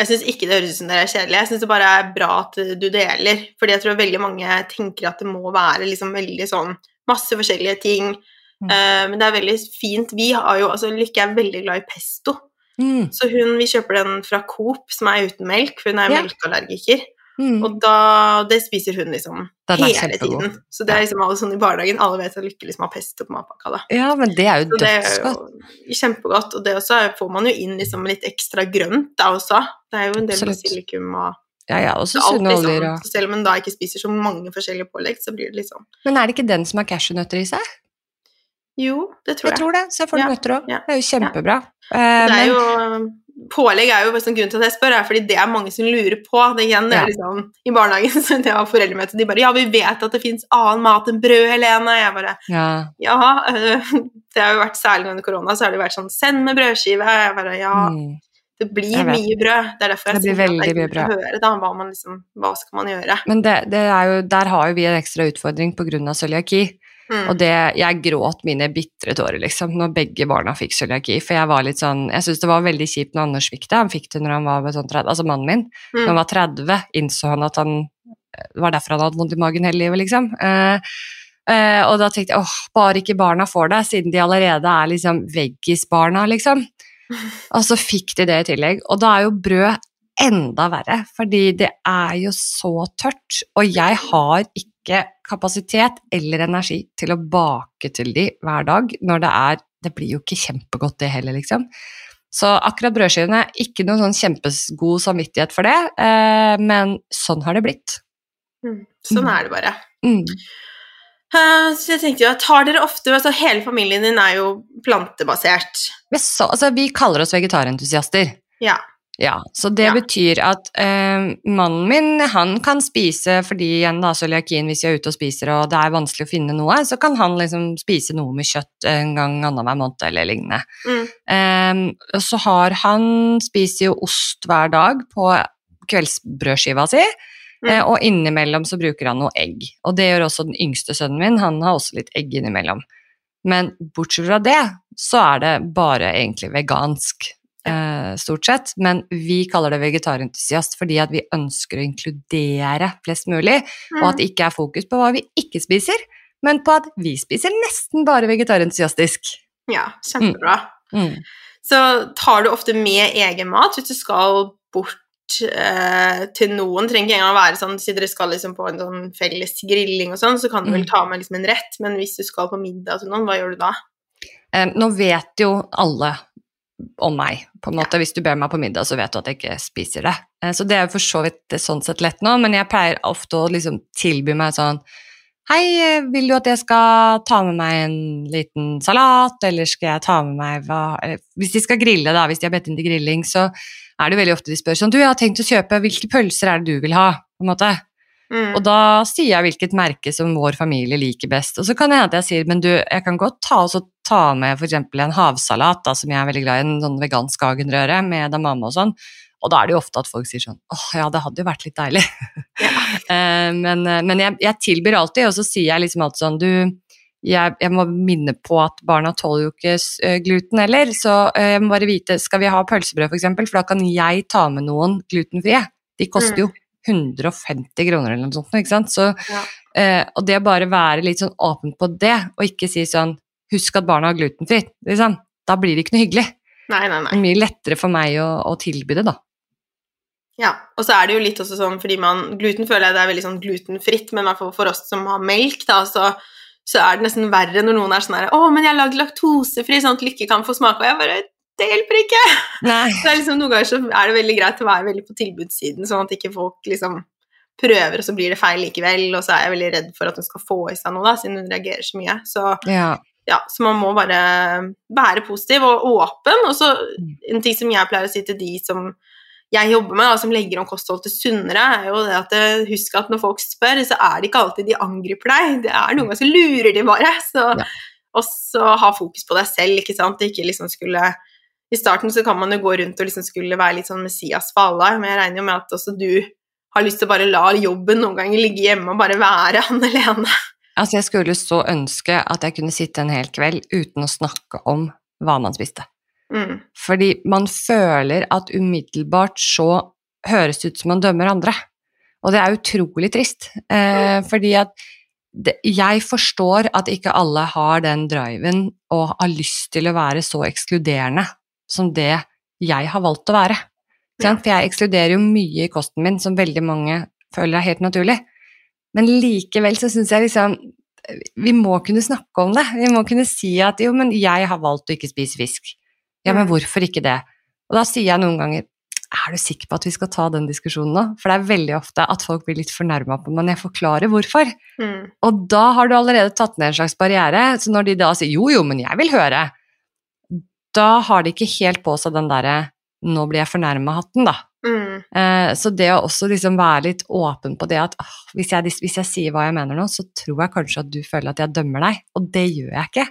Jeg syns ikke det høres ut som det er kjedelig. Jeg syns det bare er bra at du deler. Fordi jeg tror veldig mange tenker at det må være liksom veldig sånn masse forskjellige ting. Mm. Uh, men det er veldig fint. Vi har jo Altså Lykke er veldig glad i pesto. Mm. Så hun, vi kjøper den fra Coop, som er uten melk, for hun er ja. melkeallergiker. Mm. Og da, det spiser hun liksom hele tiden. Så det er liksom alle sånn i barnehagen, alle vet at Lykke liksom har pesto på matpakka. da. Ja, men det er jo dødsgodt. kjempegodt. Og det også får man jo inn liksom litt ekstra grønt da også. Det er jo en del Absolutt. basilikum og Ja, ja, også sunne liksom. og Selv om en da ikke spiser så mange forskjellige pålegg, så blir det liksom Men er det ikke den som har cashewnøtter i seg? Jo, det tror Jeg jeg. tror det. Så jeg får Ja, nøtter òg. ja, Det er jo kjempebra. Det Eh, er men jo Pålegg er jo sånn grunnen til at jeg spør, er fordi det er mange som lurer på. Det igjen, Ja. liksom, I barnehagen så det var foreldremøte, de bare 'Ja, vi vet at det fins annen mat enn brød, Helene.' Jeg bare ja, Ja, øh, det har jo vært særlig under korona, så har det vært sånn 'Send med brødskive.' Jeg bare Ja, mm. det blir mye brød. Det er derfor jeg Det blir veldig mye brød. høre da, hva, man liksom, hva skal man gjøre. Men det, det jo, der har jo vi en ekstra utfordring pga. cøliaki. Mm. Og det, jeg gråt mine bitre tårer, liksom, når begge barna fikk cøliaki. For jeg var litt sånn Jeg syns det var veldig kjipt når Anders fikk det. Han fikk det når han var sånn 30, altså mannen min. Når han Mm. var 30, innså han at han Det var derfor han hadde vondt i magen hele livet, liksom. Eh, eh, og da tenkte jeg åh, bare ikke barna får det, siden de allerede er liksom veggisbarna, liksom. Og så fikk de det i tillegg. Og da er jo brød enda verre, fordi det er jo så tørt. Og jeg har ikke kapasitet eller energi til å bake til de hver dag når det er Det blir jo ikke kjempegodt, det heller, liksom. Så akkurat brødskivene, ikke noen sånn kjempegod samvittighet for det, eh, men sånn har det blitt. Mm. Sånn er det bare. Mm. Uh, Så jeg tenkte jo tar dere ofte altså Hele familien din er jo plantebasert. Så, altså, vi kaller oss vegetarentusiaster. Ja. Ja, så det Ja. betyr at eh, mannen min han kan spise fordi igjen da, cøliakien hvis jeg er ute og spiser og det er vanskelig å finne noe, så kan han liksom spise noe med kjøtt en gang annenhver måned eller lignende. Mm. Eh, og så har han spiser jo ost hver dag på kveldsbrødskiva si, Mm. eh, og innimellom så bruker han noe egg. Og det gjør også den yngste sønnen min, han har også litt egg innimellom. Men bortsett fra det, så er det bare egentlig vegansk, eh, stort sett. Men vi kaller det vegetarentusiast fordi at vi ønsker å inkludere flest mulig, og at det ikke er fokus på hva vi ikke spiser, men på at vi spiser nesten bare vegetarentusiastisk. Ja, kjempebra. Mm. Så tar du ofte med egen mat hvis du skal bort eh, til noen. Trenger ikke engang å være sånn siden dere skal liksom på en sånn felles grilling og sånn, så kan du vel Mm. ta med liksom en rett, men hvis du skal på middag til noen, hva gjør du da? Eh, nå vet jo alle om meg, på en måte. Hvis du ber meg på middag, så vet du at jeg ikke spiser det. Eh, så det er jo for så vidt sånn sett lett nå, men jeg pleier ofte å liksom tilby meg sånn Hei, eh, vil du at jeg skal ta med meg en liten salat, eller skal jeg ta med meg hva Hvis de skal grille, da, hvis de har bedt inn til grilling, så er det veldig ofte de spør sånn Du, jeg har tenkt å kjøpe, hvilke pølser er det du vil ha? På en måte. Mm. Og da sier jeg hvilket merke som vår familie liker best. Og så kan det hende at jeg sier men du, jeg kan godt ta, også ta med f.eks. en havsalat, da, som jeg er veldig glad i, en sånn vegansk agenrøre med damame og sånn. Og da er det jo ofte at folk sier sånn åh ja, det hadde jo vært litt deilig. Ja. men eh, men jeg, jeg tilbyr alltid, og så sier jeg liksom alltid sånn du jeg, jeg må minne på at barna tåler jo ikke eh, gluten heller, så eh, jeg må bare vite Skal vi ha pølsebrød, for eksempel, for da kan jeg ta med noen glutenfrie. De koster jo 150 kroner eller noe sånt, ikke sant. Så, Ja. eh, og det å bare være litt sånn åpen på det, og ikke si sånn Husk at barna har glutenfritt, liksom. Da blir det ikke noe hyggelig. Nei, nei, Det nei. er mye lettere for meg å, å tilby det, da. Ja, og så er det jo litt også sånn fordi man Gluten føler jeg det er veldig sånn glutenfritt, men i hvert fall for oss som har melk, da, så, så er det nesten verre når noen er sånn her 'Å, men jeg har lagd laktosefri, sånn at Lykke kan få smake.' Og jeg bare Det hjelper ikke! Nei. Det er liksom, noen ganger så er det veldig greit å være veldig på tilbudssiden, sånn at ikke folk liksom prøver, og så blir det feil likevel, og så er jeg veldig redd for at hun skal få i seg noe, da, siden hun reagerer så mye. Så Ja. Ja, så man må bare være positiv og åpen. Og så Mm. en ting som jeg pleier å si til de som jeg jobber med, da, som legger om kosthold til sunnere, er jo det at eh, husk at når folk spør, så er det ikke alltid de angriper deg. Det er noen ganger så lurer de bare. Så Ja. også ha fokus på deg selv, ikke sant. Ikke liksom skulle I starten så kan man jo gå rundt og liksom skulle være litt sånn Messias for alle, men jeg regner jo med at også du har lyst til å bare la jobben noen ganger ligge hjemme og bare være han Lene. Altså, jeg skulle så ønske at jeg kunne sitte en hel kveld uten å snakke om hva man spiste. Mm. Fordi man føler at umiddelbart så høres det ut som man dømmer andre. Og det er utrolig trist. Eh, fordi at det, jeg forstår at ikke alle har den driven og har lyst til å være så ekskluderende som det jeg har valgt å være. Ja. For jeg ekskluderer jo mye i kosten min som veldig mange føler er helt naturlig. Men likevel så syns jeg liksom vi må kunne snakke om det. Vi må kunne si at jo, men jeg har valgt å ikke spise fisk. Ja, men Mm. hvorfor ikke det? Og da sier jeg noen ganger er du sikker på at vi skal ta den diskusjonen nå? For det er veldig ofte at folk blir litt fornærma på meg når jeg forklarer hvorfor. Mm. Og da har du allerede tatt ned en slags barriere. Så når de da sier jo, jo, men jeg vil høre, da har de ikke helt på seg den derre nå blir jeg fornærma-hatten, da. Mm. Eh, så det å også liksom være litt åpen på det at ah, hvis, jeg, hvis jeg sier hva jeg mener nå, så tror jeg kanskje at du føler at jeg dømmer deg, og det gjør jeg ikke.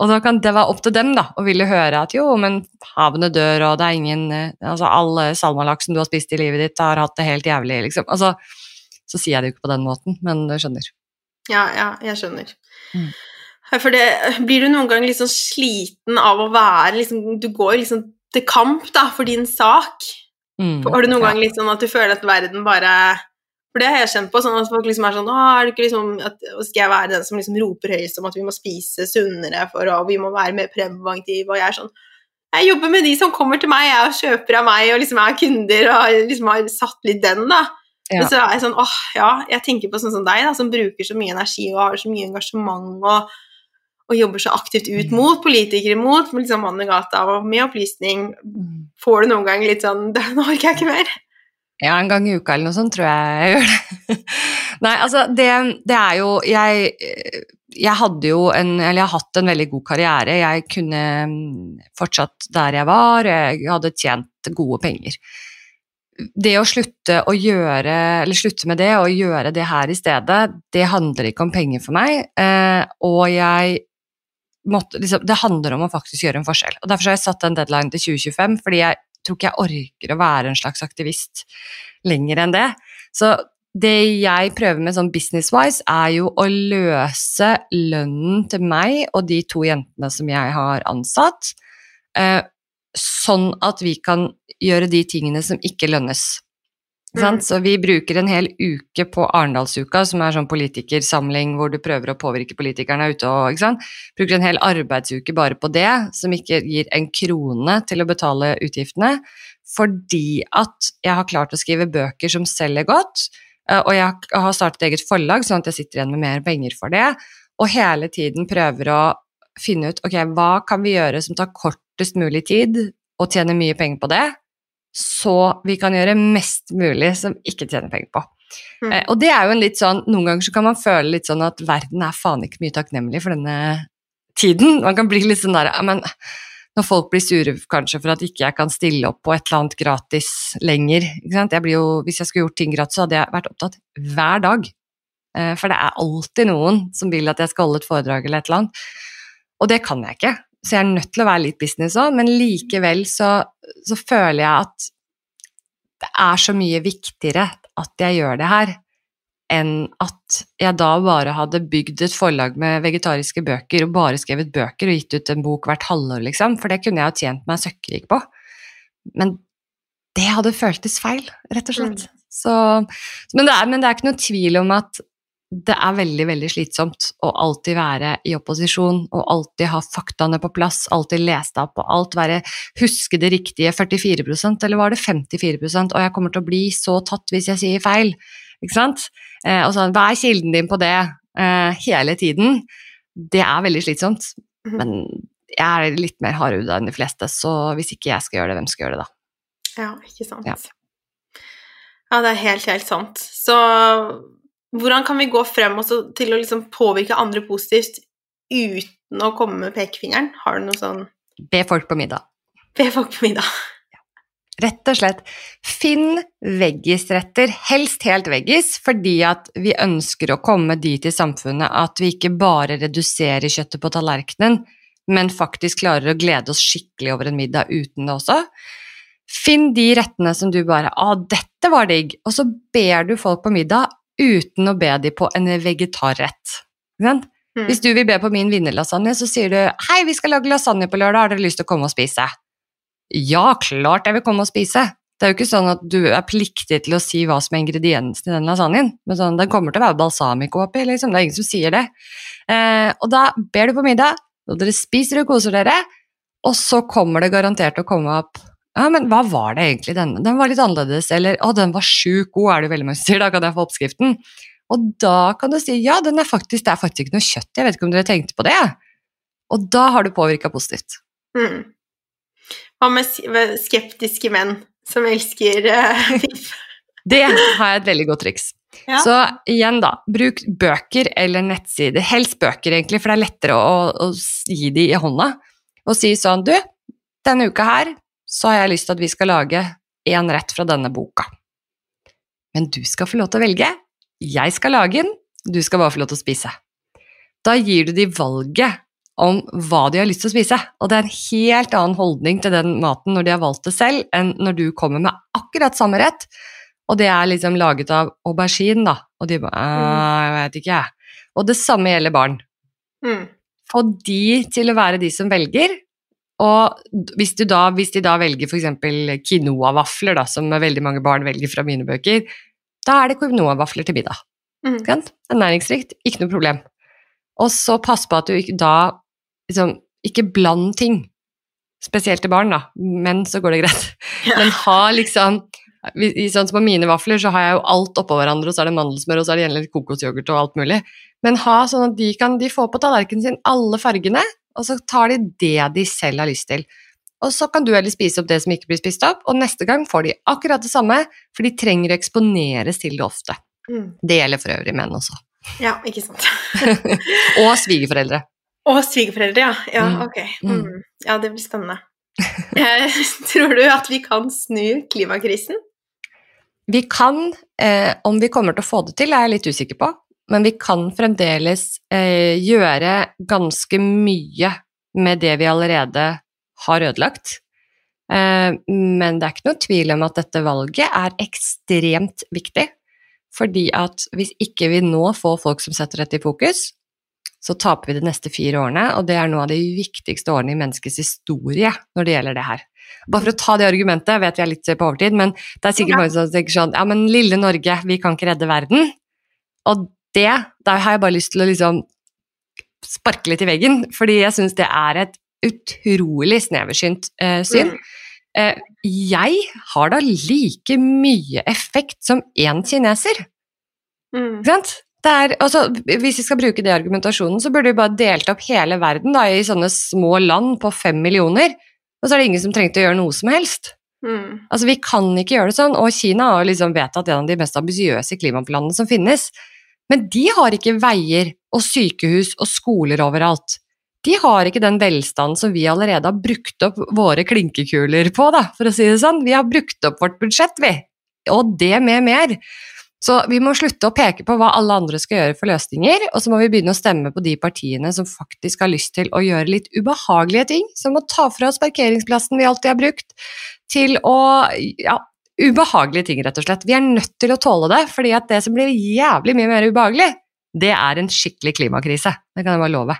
Og da kan det være opp til dem da, å ville høre at jo, men havene dør, og det er ingen eh, Altså, all salmalaksen du har spist i livet ditt, har hatt det helt jævlig, liksom. Altså, så sier jeg det jo ikke på den måten, men du skjønner. Ja, ja, jeg skjønner. Mm. For det, blir du noen gang sånn sliten av å være liksom, Du går liksom til kamp da, for din sak. Mm, Har du noen ja. gang litt sånn at du føler at verden bare For det har jeg kjent på, sånn at folk liksom er sånn Å, er det ikke liksom at, Skal jeg være den som liksom roper høyest om at vi må spise sunnere for å Vi må være mer preventive, og jeg er sånn Jeg jobber med de som kommer til meg, jeg og kjøper av meg, og liksom er kunder, og liksom har satt litt den, da. Ja. Men så er jeg sånn åh, ja, jeg tenker på sånn som deg, da, som bruker så mye energi og har så mye engasjement og, og jobber så aktivt ut Mm. mot politikere mot, liksom mannen i gata og med opplysning. Mm. Får du noen gang litt sånn Nå orker jeg ikke mer. Ja, en gang i uka eller noe sånt tror jeg jeg gjør det. Nei, altså, det, det er jo jeg, jeg hadde jo en Eller jeg har hatt en veldig god karriere. Jeg kunne mm, fortsatt der jeg var, jeg hadde tjent gode penger. Det å slutte å gjøre, eller slutte med det og gjøre det her i stedet, det handler ikke om penger for meg. Eh, og jeg måtte liksom Det handler om å faktisk gjøre en forskjell. Og derfor har jeg satt en deadline til 2025, fordi jeg tror ikke jeg orker å være en slags aktivist lenger enn det. Så det jeg prøver med sånn business-wise, er jo å løse lønnen til meg og de to jentene som jeg har ansatt, eh, sånn at vi kan gjøre de tingene som ikke lønnes. Mm. Så vi bruker en hel uke på Arendalsuka, som er sånn politikersamling hvor du prøver å påvirke politikerne ute og ikke sant. Bruker en hel arbeidsuke bare på det, som ikke gir en krone til å betale utgiftene, fordi at jeg har klart å skrive bøker som selger godt, eh, og jeg har startet eget forlag, sånn at jeg sitter igjen med mer penger for det, og hele tiden prøver å finne ut ok, hva kan vi gjøre som tar kortest mulig tid, og tjener mye penger på det, så vi kan gjøre mest mulig som ikke tjener penger på. Mm. Eh, og det er jo en litt sånn, noen ganger så kan man føle litt sånn at verden er faen ikke mye takknemlig for denne tiden. Man kan bli litt sånn der, men når folk blir sure kanskje for at ikke jeg kan stille opp på et eller annet gratis lenger? Jeg blir jo, hvis jeg skulle gjort ting gratis, så hadde jeg vært opptatt hver dag. Eh, For det er alltid noen som vil at jeg skal holde et foredrag eller et eller annet. Og det kan jeg ikke, så jeg er nødt til å være litt business òg, men likevel så, så føler jeg at det er så mye viktigere at jeg gjør det her, enn at jeg da bare hadde bygd et forlag med vegetariske bøker og bare skrevet bøker og gitt ut en bok hvert halvår, liksom, for det kunne jeg jo tjent meg søkkrik på. Men det hadde føltes feil, rett og slett. Så, men, det er, men det er ikke noe tvil om at det er veldig, veldig slitsomt å alltid være i opposisjon og alltid ha faktaene på plass, alltid lese deg opp og alt, være, huske det riktige 44% eller var det 54% og jeg kommer til å bli så tatt hvis jeg sier feil, ikke sant? Eh, og sånn, hva er kilden din på det eh, hele tiden? Det er veldig slitsomt, Mhm. men jeg er litt mer hardhuda enn de fleste, så hvis ikke jeg skal gjøre det, hvem skal gjøre det da? Ja, ikke sant. Ja. Ja, det er helt, helt sant. Så hvordan kan vi gå frem til å liksom påvirke andre positivt uten å komme med pekefingeren? Har du noe sånn Be folk på middag. Be folk på middag. Rett og slett, finn veggisretter, helst helt veggis, fordi at vi ønsker å komme dit i samfunnet at vi ikke bare reduserer kjøttet på tallerkenen, men faktisk klarer å glede oss skikkelig over en middag uten det også. Finn de rettene som du bare 'Å, dette var digg', og så ber du folk på middag uten å be dem på en vegetarrett. Mm. Hvis du vil be på min vinnerlasagne, så sier du 'Hei, vi skal lage lasagne på lørdag, har dere lyst til å komme og spise?' Ja, klart jeg vil komme og spise. Det er jo ikke sånn at du er pliktig til å si hva som er ingrediensene i den lasagnen. Men sånn, den kommer til å være balsamico oppi, liksom. Det er ingen som sier det. Eh, og da ber du på middag, og dere spiser og koser dere, og så kommer det garantert til å komme opp ja, men hva var det egentlig denne? Den var litt annerledes, eller å, den var sjukt god, er det veldig mange som sier, da kan jeg få oppskriften. Og da kan du si ja, den er faktisk, det er faktisk ikke noe kjøtt, jeg vet ikke om dere tenkte på det. Og da har du påvirka positivt. Mm. Hva med skeptiske menn som elsker uh, Det har jeg et veldig godt triks. Ja. Så igjen, da, bruk bøker eller nettsider. Helst bøker, egentlig, for det er lettere å, å gi de i hånda. Og si sånn Du, denne uka her så har jeg lyst til at vi skal lage én rett fra denne boka. Men du skal få lov til å velge. Jeg skal lage den, du skal bare få lov til å spise. Da gir du de valget om hva de har lyst til å spise. Og det er en helt annen holdning til den maten når de har valgt det selv, enn når du kommer med akkurat samme rett, og det er liksom laget av aubergine, da. Og de bare mm. Jeg vet ikke, jeg. Og det samme gjelder barn. Mm. Få de til å være de som velger. Og hvis, da, hvis de da velger f.eks. quinoa-vafler, da, som veldig mange barn velger fra mine bøker, da er det quinoa-vafler til middag. Mm. Det er næringsrikt, ikke noe problem. Og så pass på at du ikke da liksom Ikke bland ting. Spesielt til barn, da. Men så går det greit. Ja. Men ha liksom i, sånn som på mine vafler, så har jeg jo alt oppå hverandre, og så er det mandelsmør, og så er det kokosyoghurt og alt mulig. Men ha sånn at de kan de få på tallerkenen sin alle fargene, og så tar de det de selv har lyst til. Og så kan du heller spise opp det som ikke blir spist opp, og neste gang får de akkurat det samme, for de trenger å eksponeres til det ofte. Mm. Det gjelder for øvrig menn også. Ja, ikke sant. og svigerforeldre. Og svigerforeldre, ja. Ja, mm. ok. Mm. mm. Ja, det blir spennende. Tror du at vi kan snu klimakrisen? Vi kan, eh, om vi kommer til å få det til, er jeg litt usikker på, men vi kan fremdeles eh, gjøre ganske mye med det vi allerede har ødelagt. Eh, men det er ikke noe tvil om at dette valget er ekstremt viktig. Fordi at hvis ikke vi nå får folk som setter dette i fokus, så taper vi de neste fire årene, og det er noe av de viktigste årene i menneskets historie når det gjelder det her. Bare for å ta det argumentet, vet vi er litt på overtid, men det er sikkert mange som tenker sånn Ja, men lille Norge, vi kan ikke redde verden. Og det, der har jeg bare lyst til å liksom sparke litt i veggen, fordi jeg syns det er et utrolig sneversynt eh, syn. Eh, jeg har da like mye effekt som én kineser. Mm. Ikke sant? Er, altså, hvis vi skal bruke det argumentasjonen, så burde vi bare delt opp hele verden da, i sånne små land på fem millioner, og så er det ingen som trengte å gjøre noe som helst. Mm. Altså, Vi kan ikke gjøre det sånn, og Kina har liksom vedtatt en av de mest ambisiøse klimaplanene som finnes. Men de har ikke veier og sykehus og skoler overalt. De har ikke den velstanden som vi allerede har brukt opp våre klinkekuler på, da, for å si det sånn. Vi har brukt opp vårt budsjett, vi. Og det med mer. Så vi må slutte å peke på hva alle andre skal gjøre for løsninger, og så må vi begynne å stemme på de partiene som faktisk har lyst til å gjøre litt ubehagelige ting, som å ta fra oss parkeringsplassen vi alltid har brukt, til å ja, ubehagelige ting, rett og slett. Vi er nødt til å tåle det, fordi at det som blir jævlig mye mer ubehagelig, det er en skikkelig klimakrise. Det kan jeg bare love.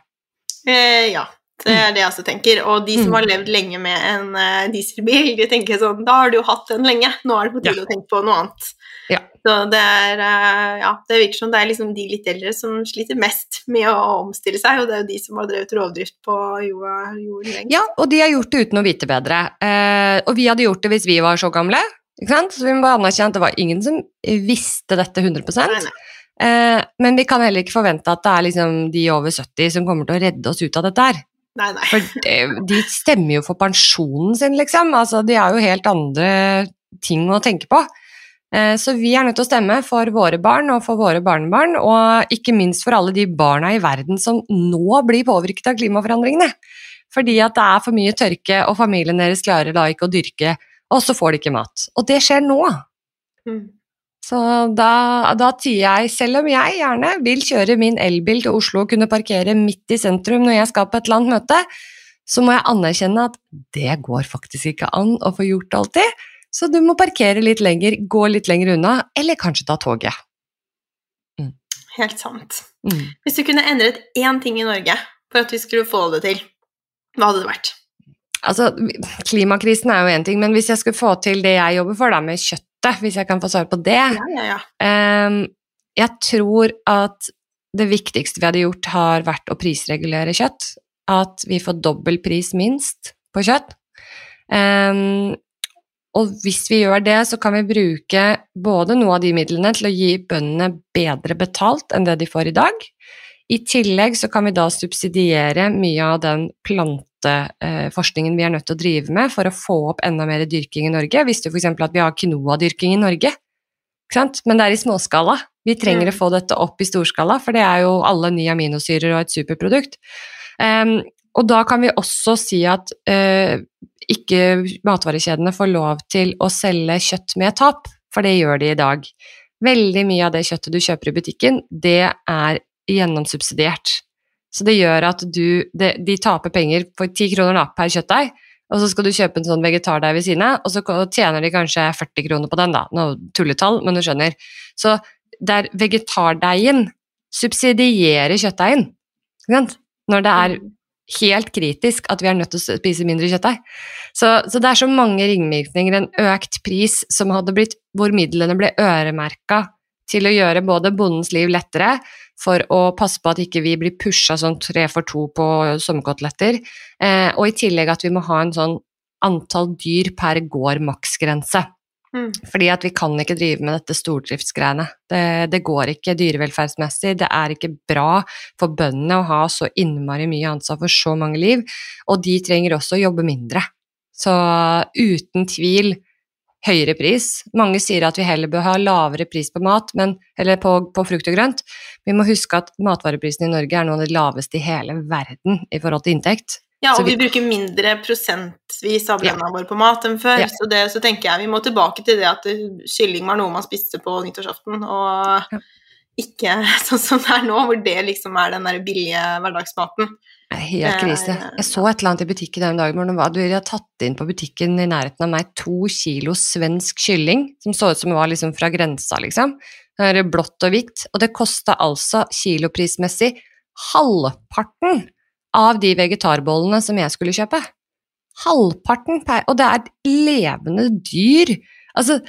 Eh, ja, det er det jeg også tenker. Og de som mm. har levd lenge med en uh, dieselbil, de tenker sånn Da har du jo hatt den lenge, nå er det på tide ja. å tenke på noe annet. Ja. Så det er uh, Ja, det virker som det er liksom de litt eldre som sliter mest med å omstille seg, og det er jo de som har drevet rovdrift på jorda, jorden lengst. Ja, og de har gjort det uten å vite bedre. Uh, og vi hadde gjort det hvis vi var så gamle? Så vi må bare anerkjenne at det var ingen som visste dette 100 nei, nei. Men vi kan heller ikke forvente at det er liksom de over 70 som kommer til å redde oss ut av dette her. Nei, nei. For de, de stemmer jo for pensjonen sin, liksom. Altså, de har jo helt andre ting å tenke på. Eh, så vi er nødt til å stemme for våre barn og for våre barnebarn, og ikke minst for alle de barna i verden som nå blir påvirket av klimaforandringene. Fordi at det er for mye tørke, og familien deres klarer da ikke å dyrke, og så får de ikke mat. Og det skjer nå. Mm. Så da, da tier jeg, selv om jeg gjerne vil kjøre min elbil til Oslo og kunne parkere midt i sentrum når jeg skal på et eller annet møte, så må jeg anerkjenne at det går faktisk ikke an å få gjort alltid. Så du må parkere litt lenger, gå litt lenger unna, eller kanskje ta toget. Mm. Helt sant. Mm. Hvis du kunne endret én ting i Norge for at vi skulle få det til, hva hadde det vært? Altså, Klimakrisen er jo én ting, men hvis jeg skulle få til det jeg jobber for, da, med kjøttet, hvis jeg kan få svar på det. Ja, ja, ja. Um, jeg tror at det viktigste vi hadde gjort, har vært å prisregulere kjøtt. At vi får dobbel pris minst på kjøtt. Um, Og hvis vi gjør det, så kan vi bruke både noe av de midlene til å gi bøndene bedre betalt enn det de får i dag. I tillegg så kan vi da subsidiere mye av den planteforskningen vi er nødt til å drive med for å få opp enda mer dyrking i Norge. Visste du f.eks. at vi har quinoa-dyrking i Norge? Men det er i småskala. Vi trenger å få dette opp i storskala, for det er jo alle ni aminosyrer og et superprodukt. Um, og da kan vi også si at uh, ikke matvarekjedene får lov til å selge kjøtt med tap, for det gjør de i dag. Veldig mye av det kjøttet du kjøper i butikken, det er gjennomsubsidiert. Så det gjør at du De, De taper penger for ti kroner per kjøttdeig, og så skal du kjøpe en sånn vegetardeig ved siden av, og så tjener de kanskje 40 kroner på den, da. Noe tulletall, men du skjønner. Så der vegetardeigen subsidierer kjøttdeigen, når det er helt kritisk at vi er nødt til å spise mindre kjøttdeig. Så, så, det er så mange ringvirkninger. En økt pris som hadde blitt hvor midlene ble øremerka til å gjøre både bondens liv lettere, for å passe på at ikke vi blir pusha sånn tre for to på sommerkoteletter, eh, og i tillegg at vi må ha en sånn antall dyr per gård maksgrense. Mm. Fordi at vi kan ikke drive med dette stordriftsgreiene. Det, det, går ikke dyrevelferdsmessig, det er ikke bra for bøndene å ha så innmari mye ansvar for så mange liv, og de trenger også å jobbe mindre. Så uten tvil høyere pris. Mange sier at vi heller bør ha lavere pris på mat, men, eller på, på, frukt og grønt. Vi må huske at matvareprisen i Norge er noen av de laveste i hele verden i forhold til inntekt. Ja, og vi, vi, bruker mindre prosentvis av lønna ja. vår på mat enn før. Ja. Så, det, så tenker jeg vi må tilbake til det at kylling var noe man spiste på nyttårsaften, og ja. ikke sånn som det er nå, hvor det liksom er den der billige hverdagsmaten. Helt krise. Jeg så et eller annet i butikken den dagen hvor de hadde tatt inn på butikken i nærheten av meg to kilo svensk kylling, som så ut som det var liksom fra grensa, liksom. Det er blått og hvitt. Og det kosta altså kiloprismessig halvparten av de vegetarbollene som jeg skulle kjøpe. Halvparten, og det er et levende dyr. Altså,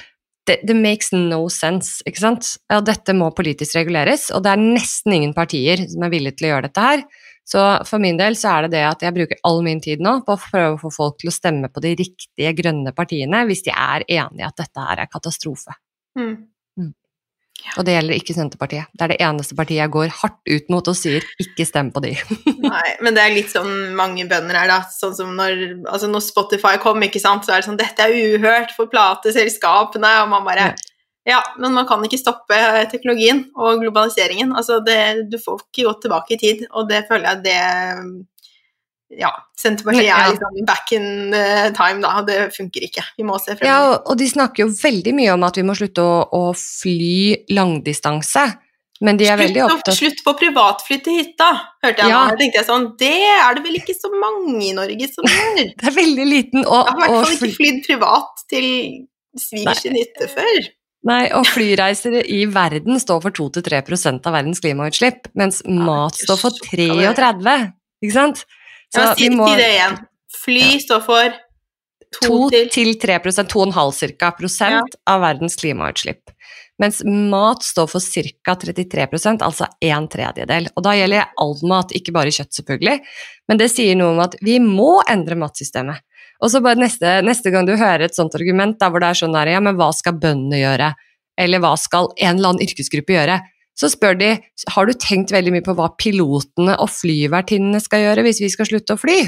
det, det, makes no sense, ikke sant. Ja, dette må politisk reguleres, og det er nesten ingen partier som er villige til å gjøre dette her. Så for min del så er det det at jeg bruker all min tid nå på å prøve å få folk til å stemme på de riktige grønne partiene hvis de er enig i at dette her er katastrofe. Mm. Mm. Og det gjelder ikke Senterpartiet. Det er det eneste partiet jeg går hardt ut mot og sier ikke stem på de. Nei, men det er litt sånn mange bønder er, da. Sånn som når, altså når Spotify kom, ikke sant, så er det sånn Dette er uhørt for plateselskapene, og man bare ja. Ja, men man kan ikke stoppe teknologien og globaliseringen. Altså det, du får ikke gått tilbake i tid, og det føler jeg det Ja, Senterpartiet er liksom back in time, da. Det funker ikke. Vi må se fremover. Ja, og de snakker jo veldig mye om at vi må slutte å, å fly langdistanse. Men de er slutt, veldig opptatt Slutt på privatfly til hytta, hørte jeg ja. nå. tenkte jeg sånn, Det er det vel ikke så mange i Norge som gjør? det er veldig liten og, Jeg har i hvert fall ikke flydd privat til svigers hytte før. Nei, og flyreiser i verden står for 2-3% av verdens klimautslipp, mens mat står for 33, ikke sant? Så ja, si, må, si det igjen. Fly står for 2-3 2,5 ca. prosent ja. av verdens klimautslipp. Mens mat står for ca. 33% altså en tredjedel. Og da gjelder all mat, ikke bare kjøtt, selvfølgelig. Men det sier noe om at vi må endre matsystemet. Og så bare neste, neste, gang du hører et sånt argument der hvor det er sånn der, ja, men hva skal bøndene gjøre? Eller hva skal en eller annen yrkesgruppe gjøre? Så spør de har du tenkt veldig mye på hva pilotene og flyvertinnene skal gjøre hvis vi skal slutte å fly.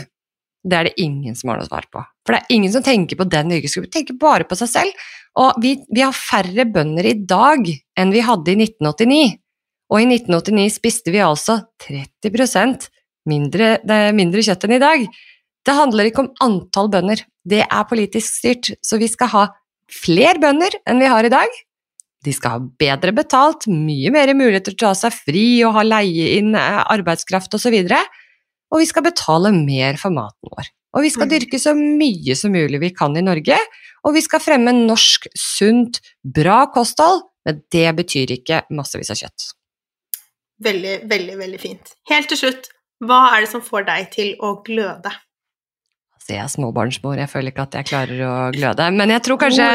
Det er det ingen som har noe svar på. For det er ingen som tenker på den yrkesgruppen, tenker bare på seg selv. Og vi, vi har færre bønder i dag enn vi hadde i 1989. Og i 1989 spiste vi altså 30% mindre, mindre kjøtt enn i dag. Det handler ikke om antall bønder, det er politisk styrt, så vi skal ha flere bønder enn vi har i dag. De skal ha bedre betalt, mye mer muligheter til å ta seg fri og ha leie inn eh, arbeidskraft osv. Og, så og vi skal betale mer for maten vår. Og vi skal mm. dyrke så mye som mulig vi kan i Norge, og vi skal fremme norsk, sunt, bra kosthold, men det betyr ikke massevis av kjøtt. Veldig, veldig, veldig fint. Helt til slutt, hva er det som får deg til å gløde? Jeg er småbarnsmor, jeg føler ikke at jeg klarer å gløde. Men jeg tror kanskje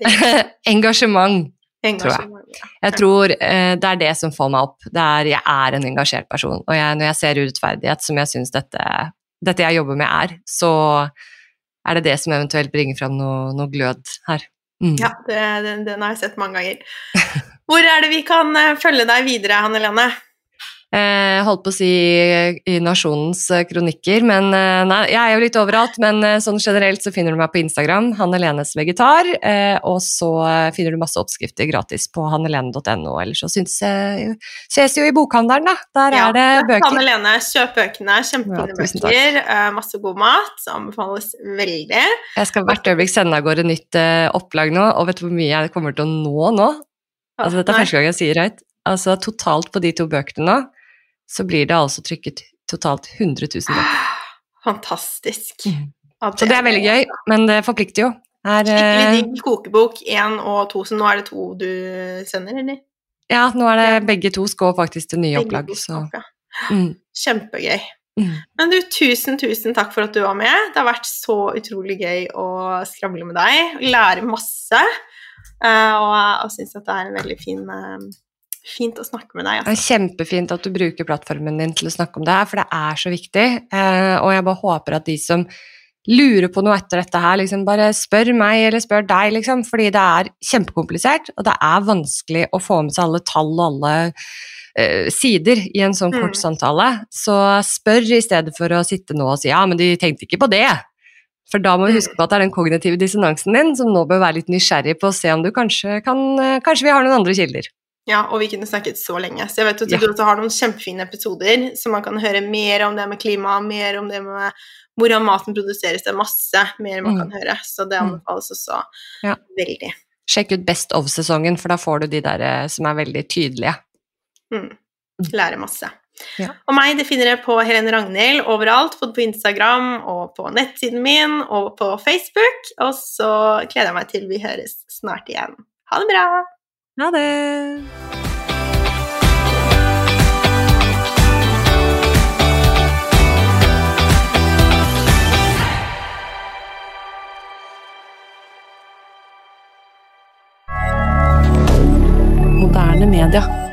engasjement. Tror jeg. jeg tror eh, det er det som får meg opp. Er, jeg er en engasjert person. Og jeg, når jeg ser urettferdighet, som jeg syns dette, dette, jeg jobber med er, så, er det det som eventuelt bringer fram noe, noe glød her. Mm. Ja, det, den, den, har jeg sett mange ganger. Hvor er det vi kan eh, følge deg videre, Hanne Lene? Eh, holdt på å si i Nasjonens eh, kronikker, men eh, nei, jeg er jo litt overalt. Men sånn generelt så finner du meg på Instagram, Hanne-Lenes vegetar. og så finner du masse oppskrifter gratis på hannelene.no. Eller så syns jeg ses jo i bokhandelen, da. Der ja, er det bøker. Hanne-Lene, kjøp bøkene. Kjempefine ja, bøker. masse god mat. Så anbefales veldig. Jeg skal hvert øyeblikk sende av gårde nytt opplag nå, og vet du hvor mye jeg kommer til å nå nå? Altså, dette er første gang jeg sier høyt. Altså totalt på de to bøkene nå så blir det altså trykket totalt 100 000 bøker. Fantastisk. Mm. Så det er veldig gøy, men det forplikter jo. Her, Skikkelig eh, digg kokebok, én og to, så nå er det to du sender, eller? Ja, nå er det begge to skal faktisk til nye begge opplag, så mm. Kjempegøy. Mm. Men du, tusen, tusen takk for at du var med. Det har vært så utrolig gøy å skravle med deg, lære masse, uh, og jeg syns at det er en veldig fin uh, fint å snakke med deg. Altså. Det er kjempefint at du bruker plattformen din til å snakke om det her, for det er så viktig. Eh, og jeg bare håper at de som lurer på noe etter dette her, liksom bare spør meg eller spør deg, liksom, fordi det er kjempekomplisert, og det er vanskelig å få med seg alle tall og alle uh, sider i en sånn kort mm. samtale. Så spør i stedet for å sitte nå og si ja, men de tenkte ikke på det. For da må huske mm. på at det er den kognitive dissonansen din som nå bør være litt nysgjerrig på å se om du kanskje kan eh, Kanskje vi har noen andre kilder. Ja, og vi kunne snakket så lenge. Så jeg vet at du også har noen kjempefine episoder, så man kan høre mer om det med klima, mer om det med hvordan maten produseres. Det er masse mer man mm. kan høre, så det mm. anbefales også ja. veldig. Sjekk ut Best of-sesongen, for da får du de der eh, som er veldig tydelige. Mm. mm. Lære masse. Ja. Og meg det finner jeg på Helene Ragnhild overalt, både på Instagram og på nettsiden min og på Facebook. Og så gleder jeg meg til vi høres snart igjen. Ha det bra! Ha det! Moderne media.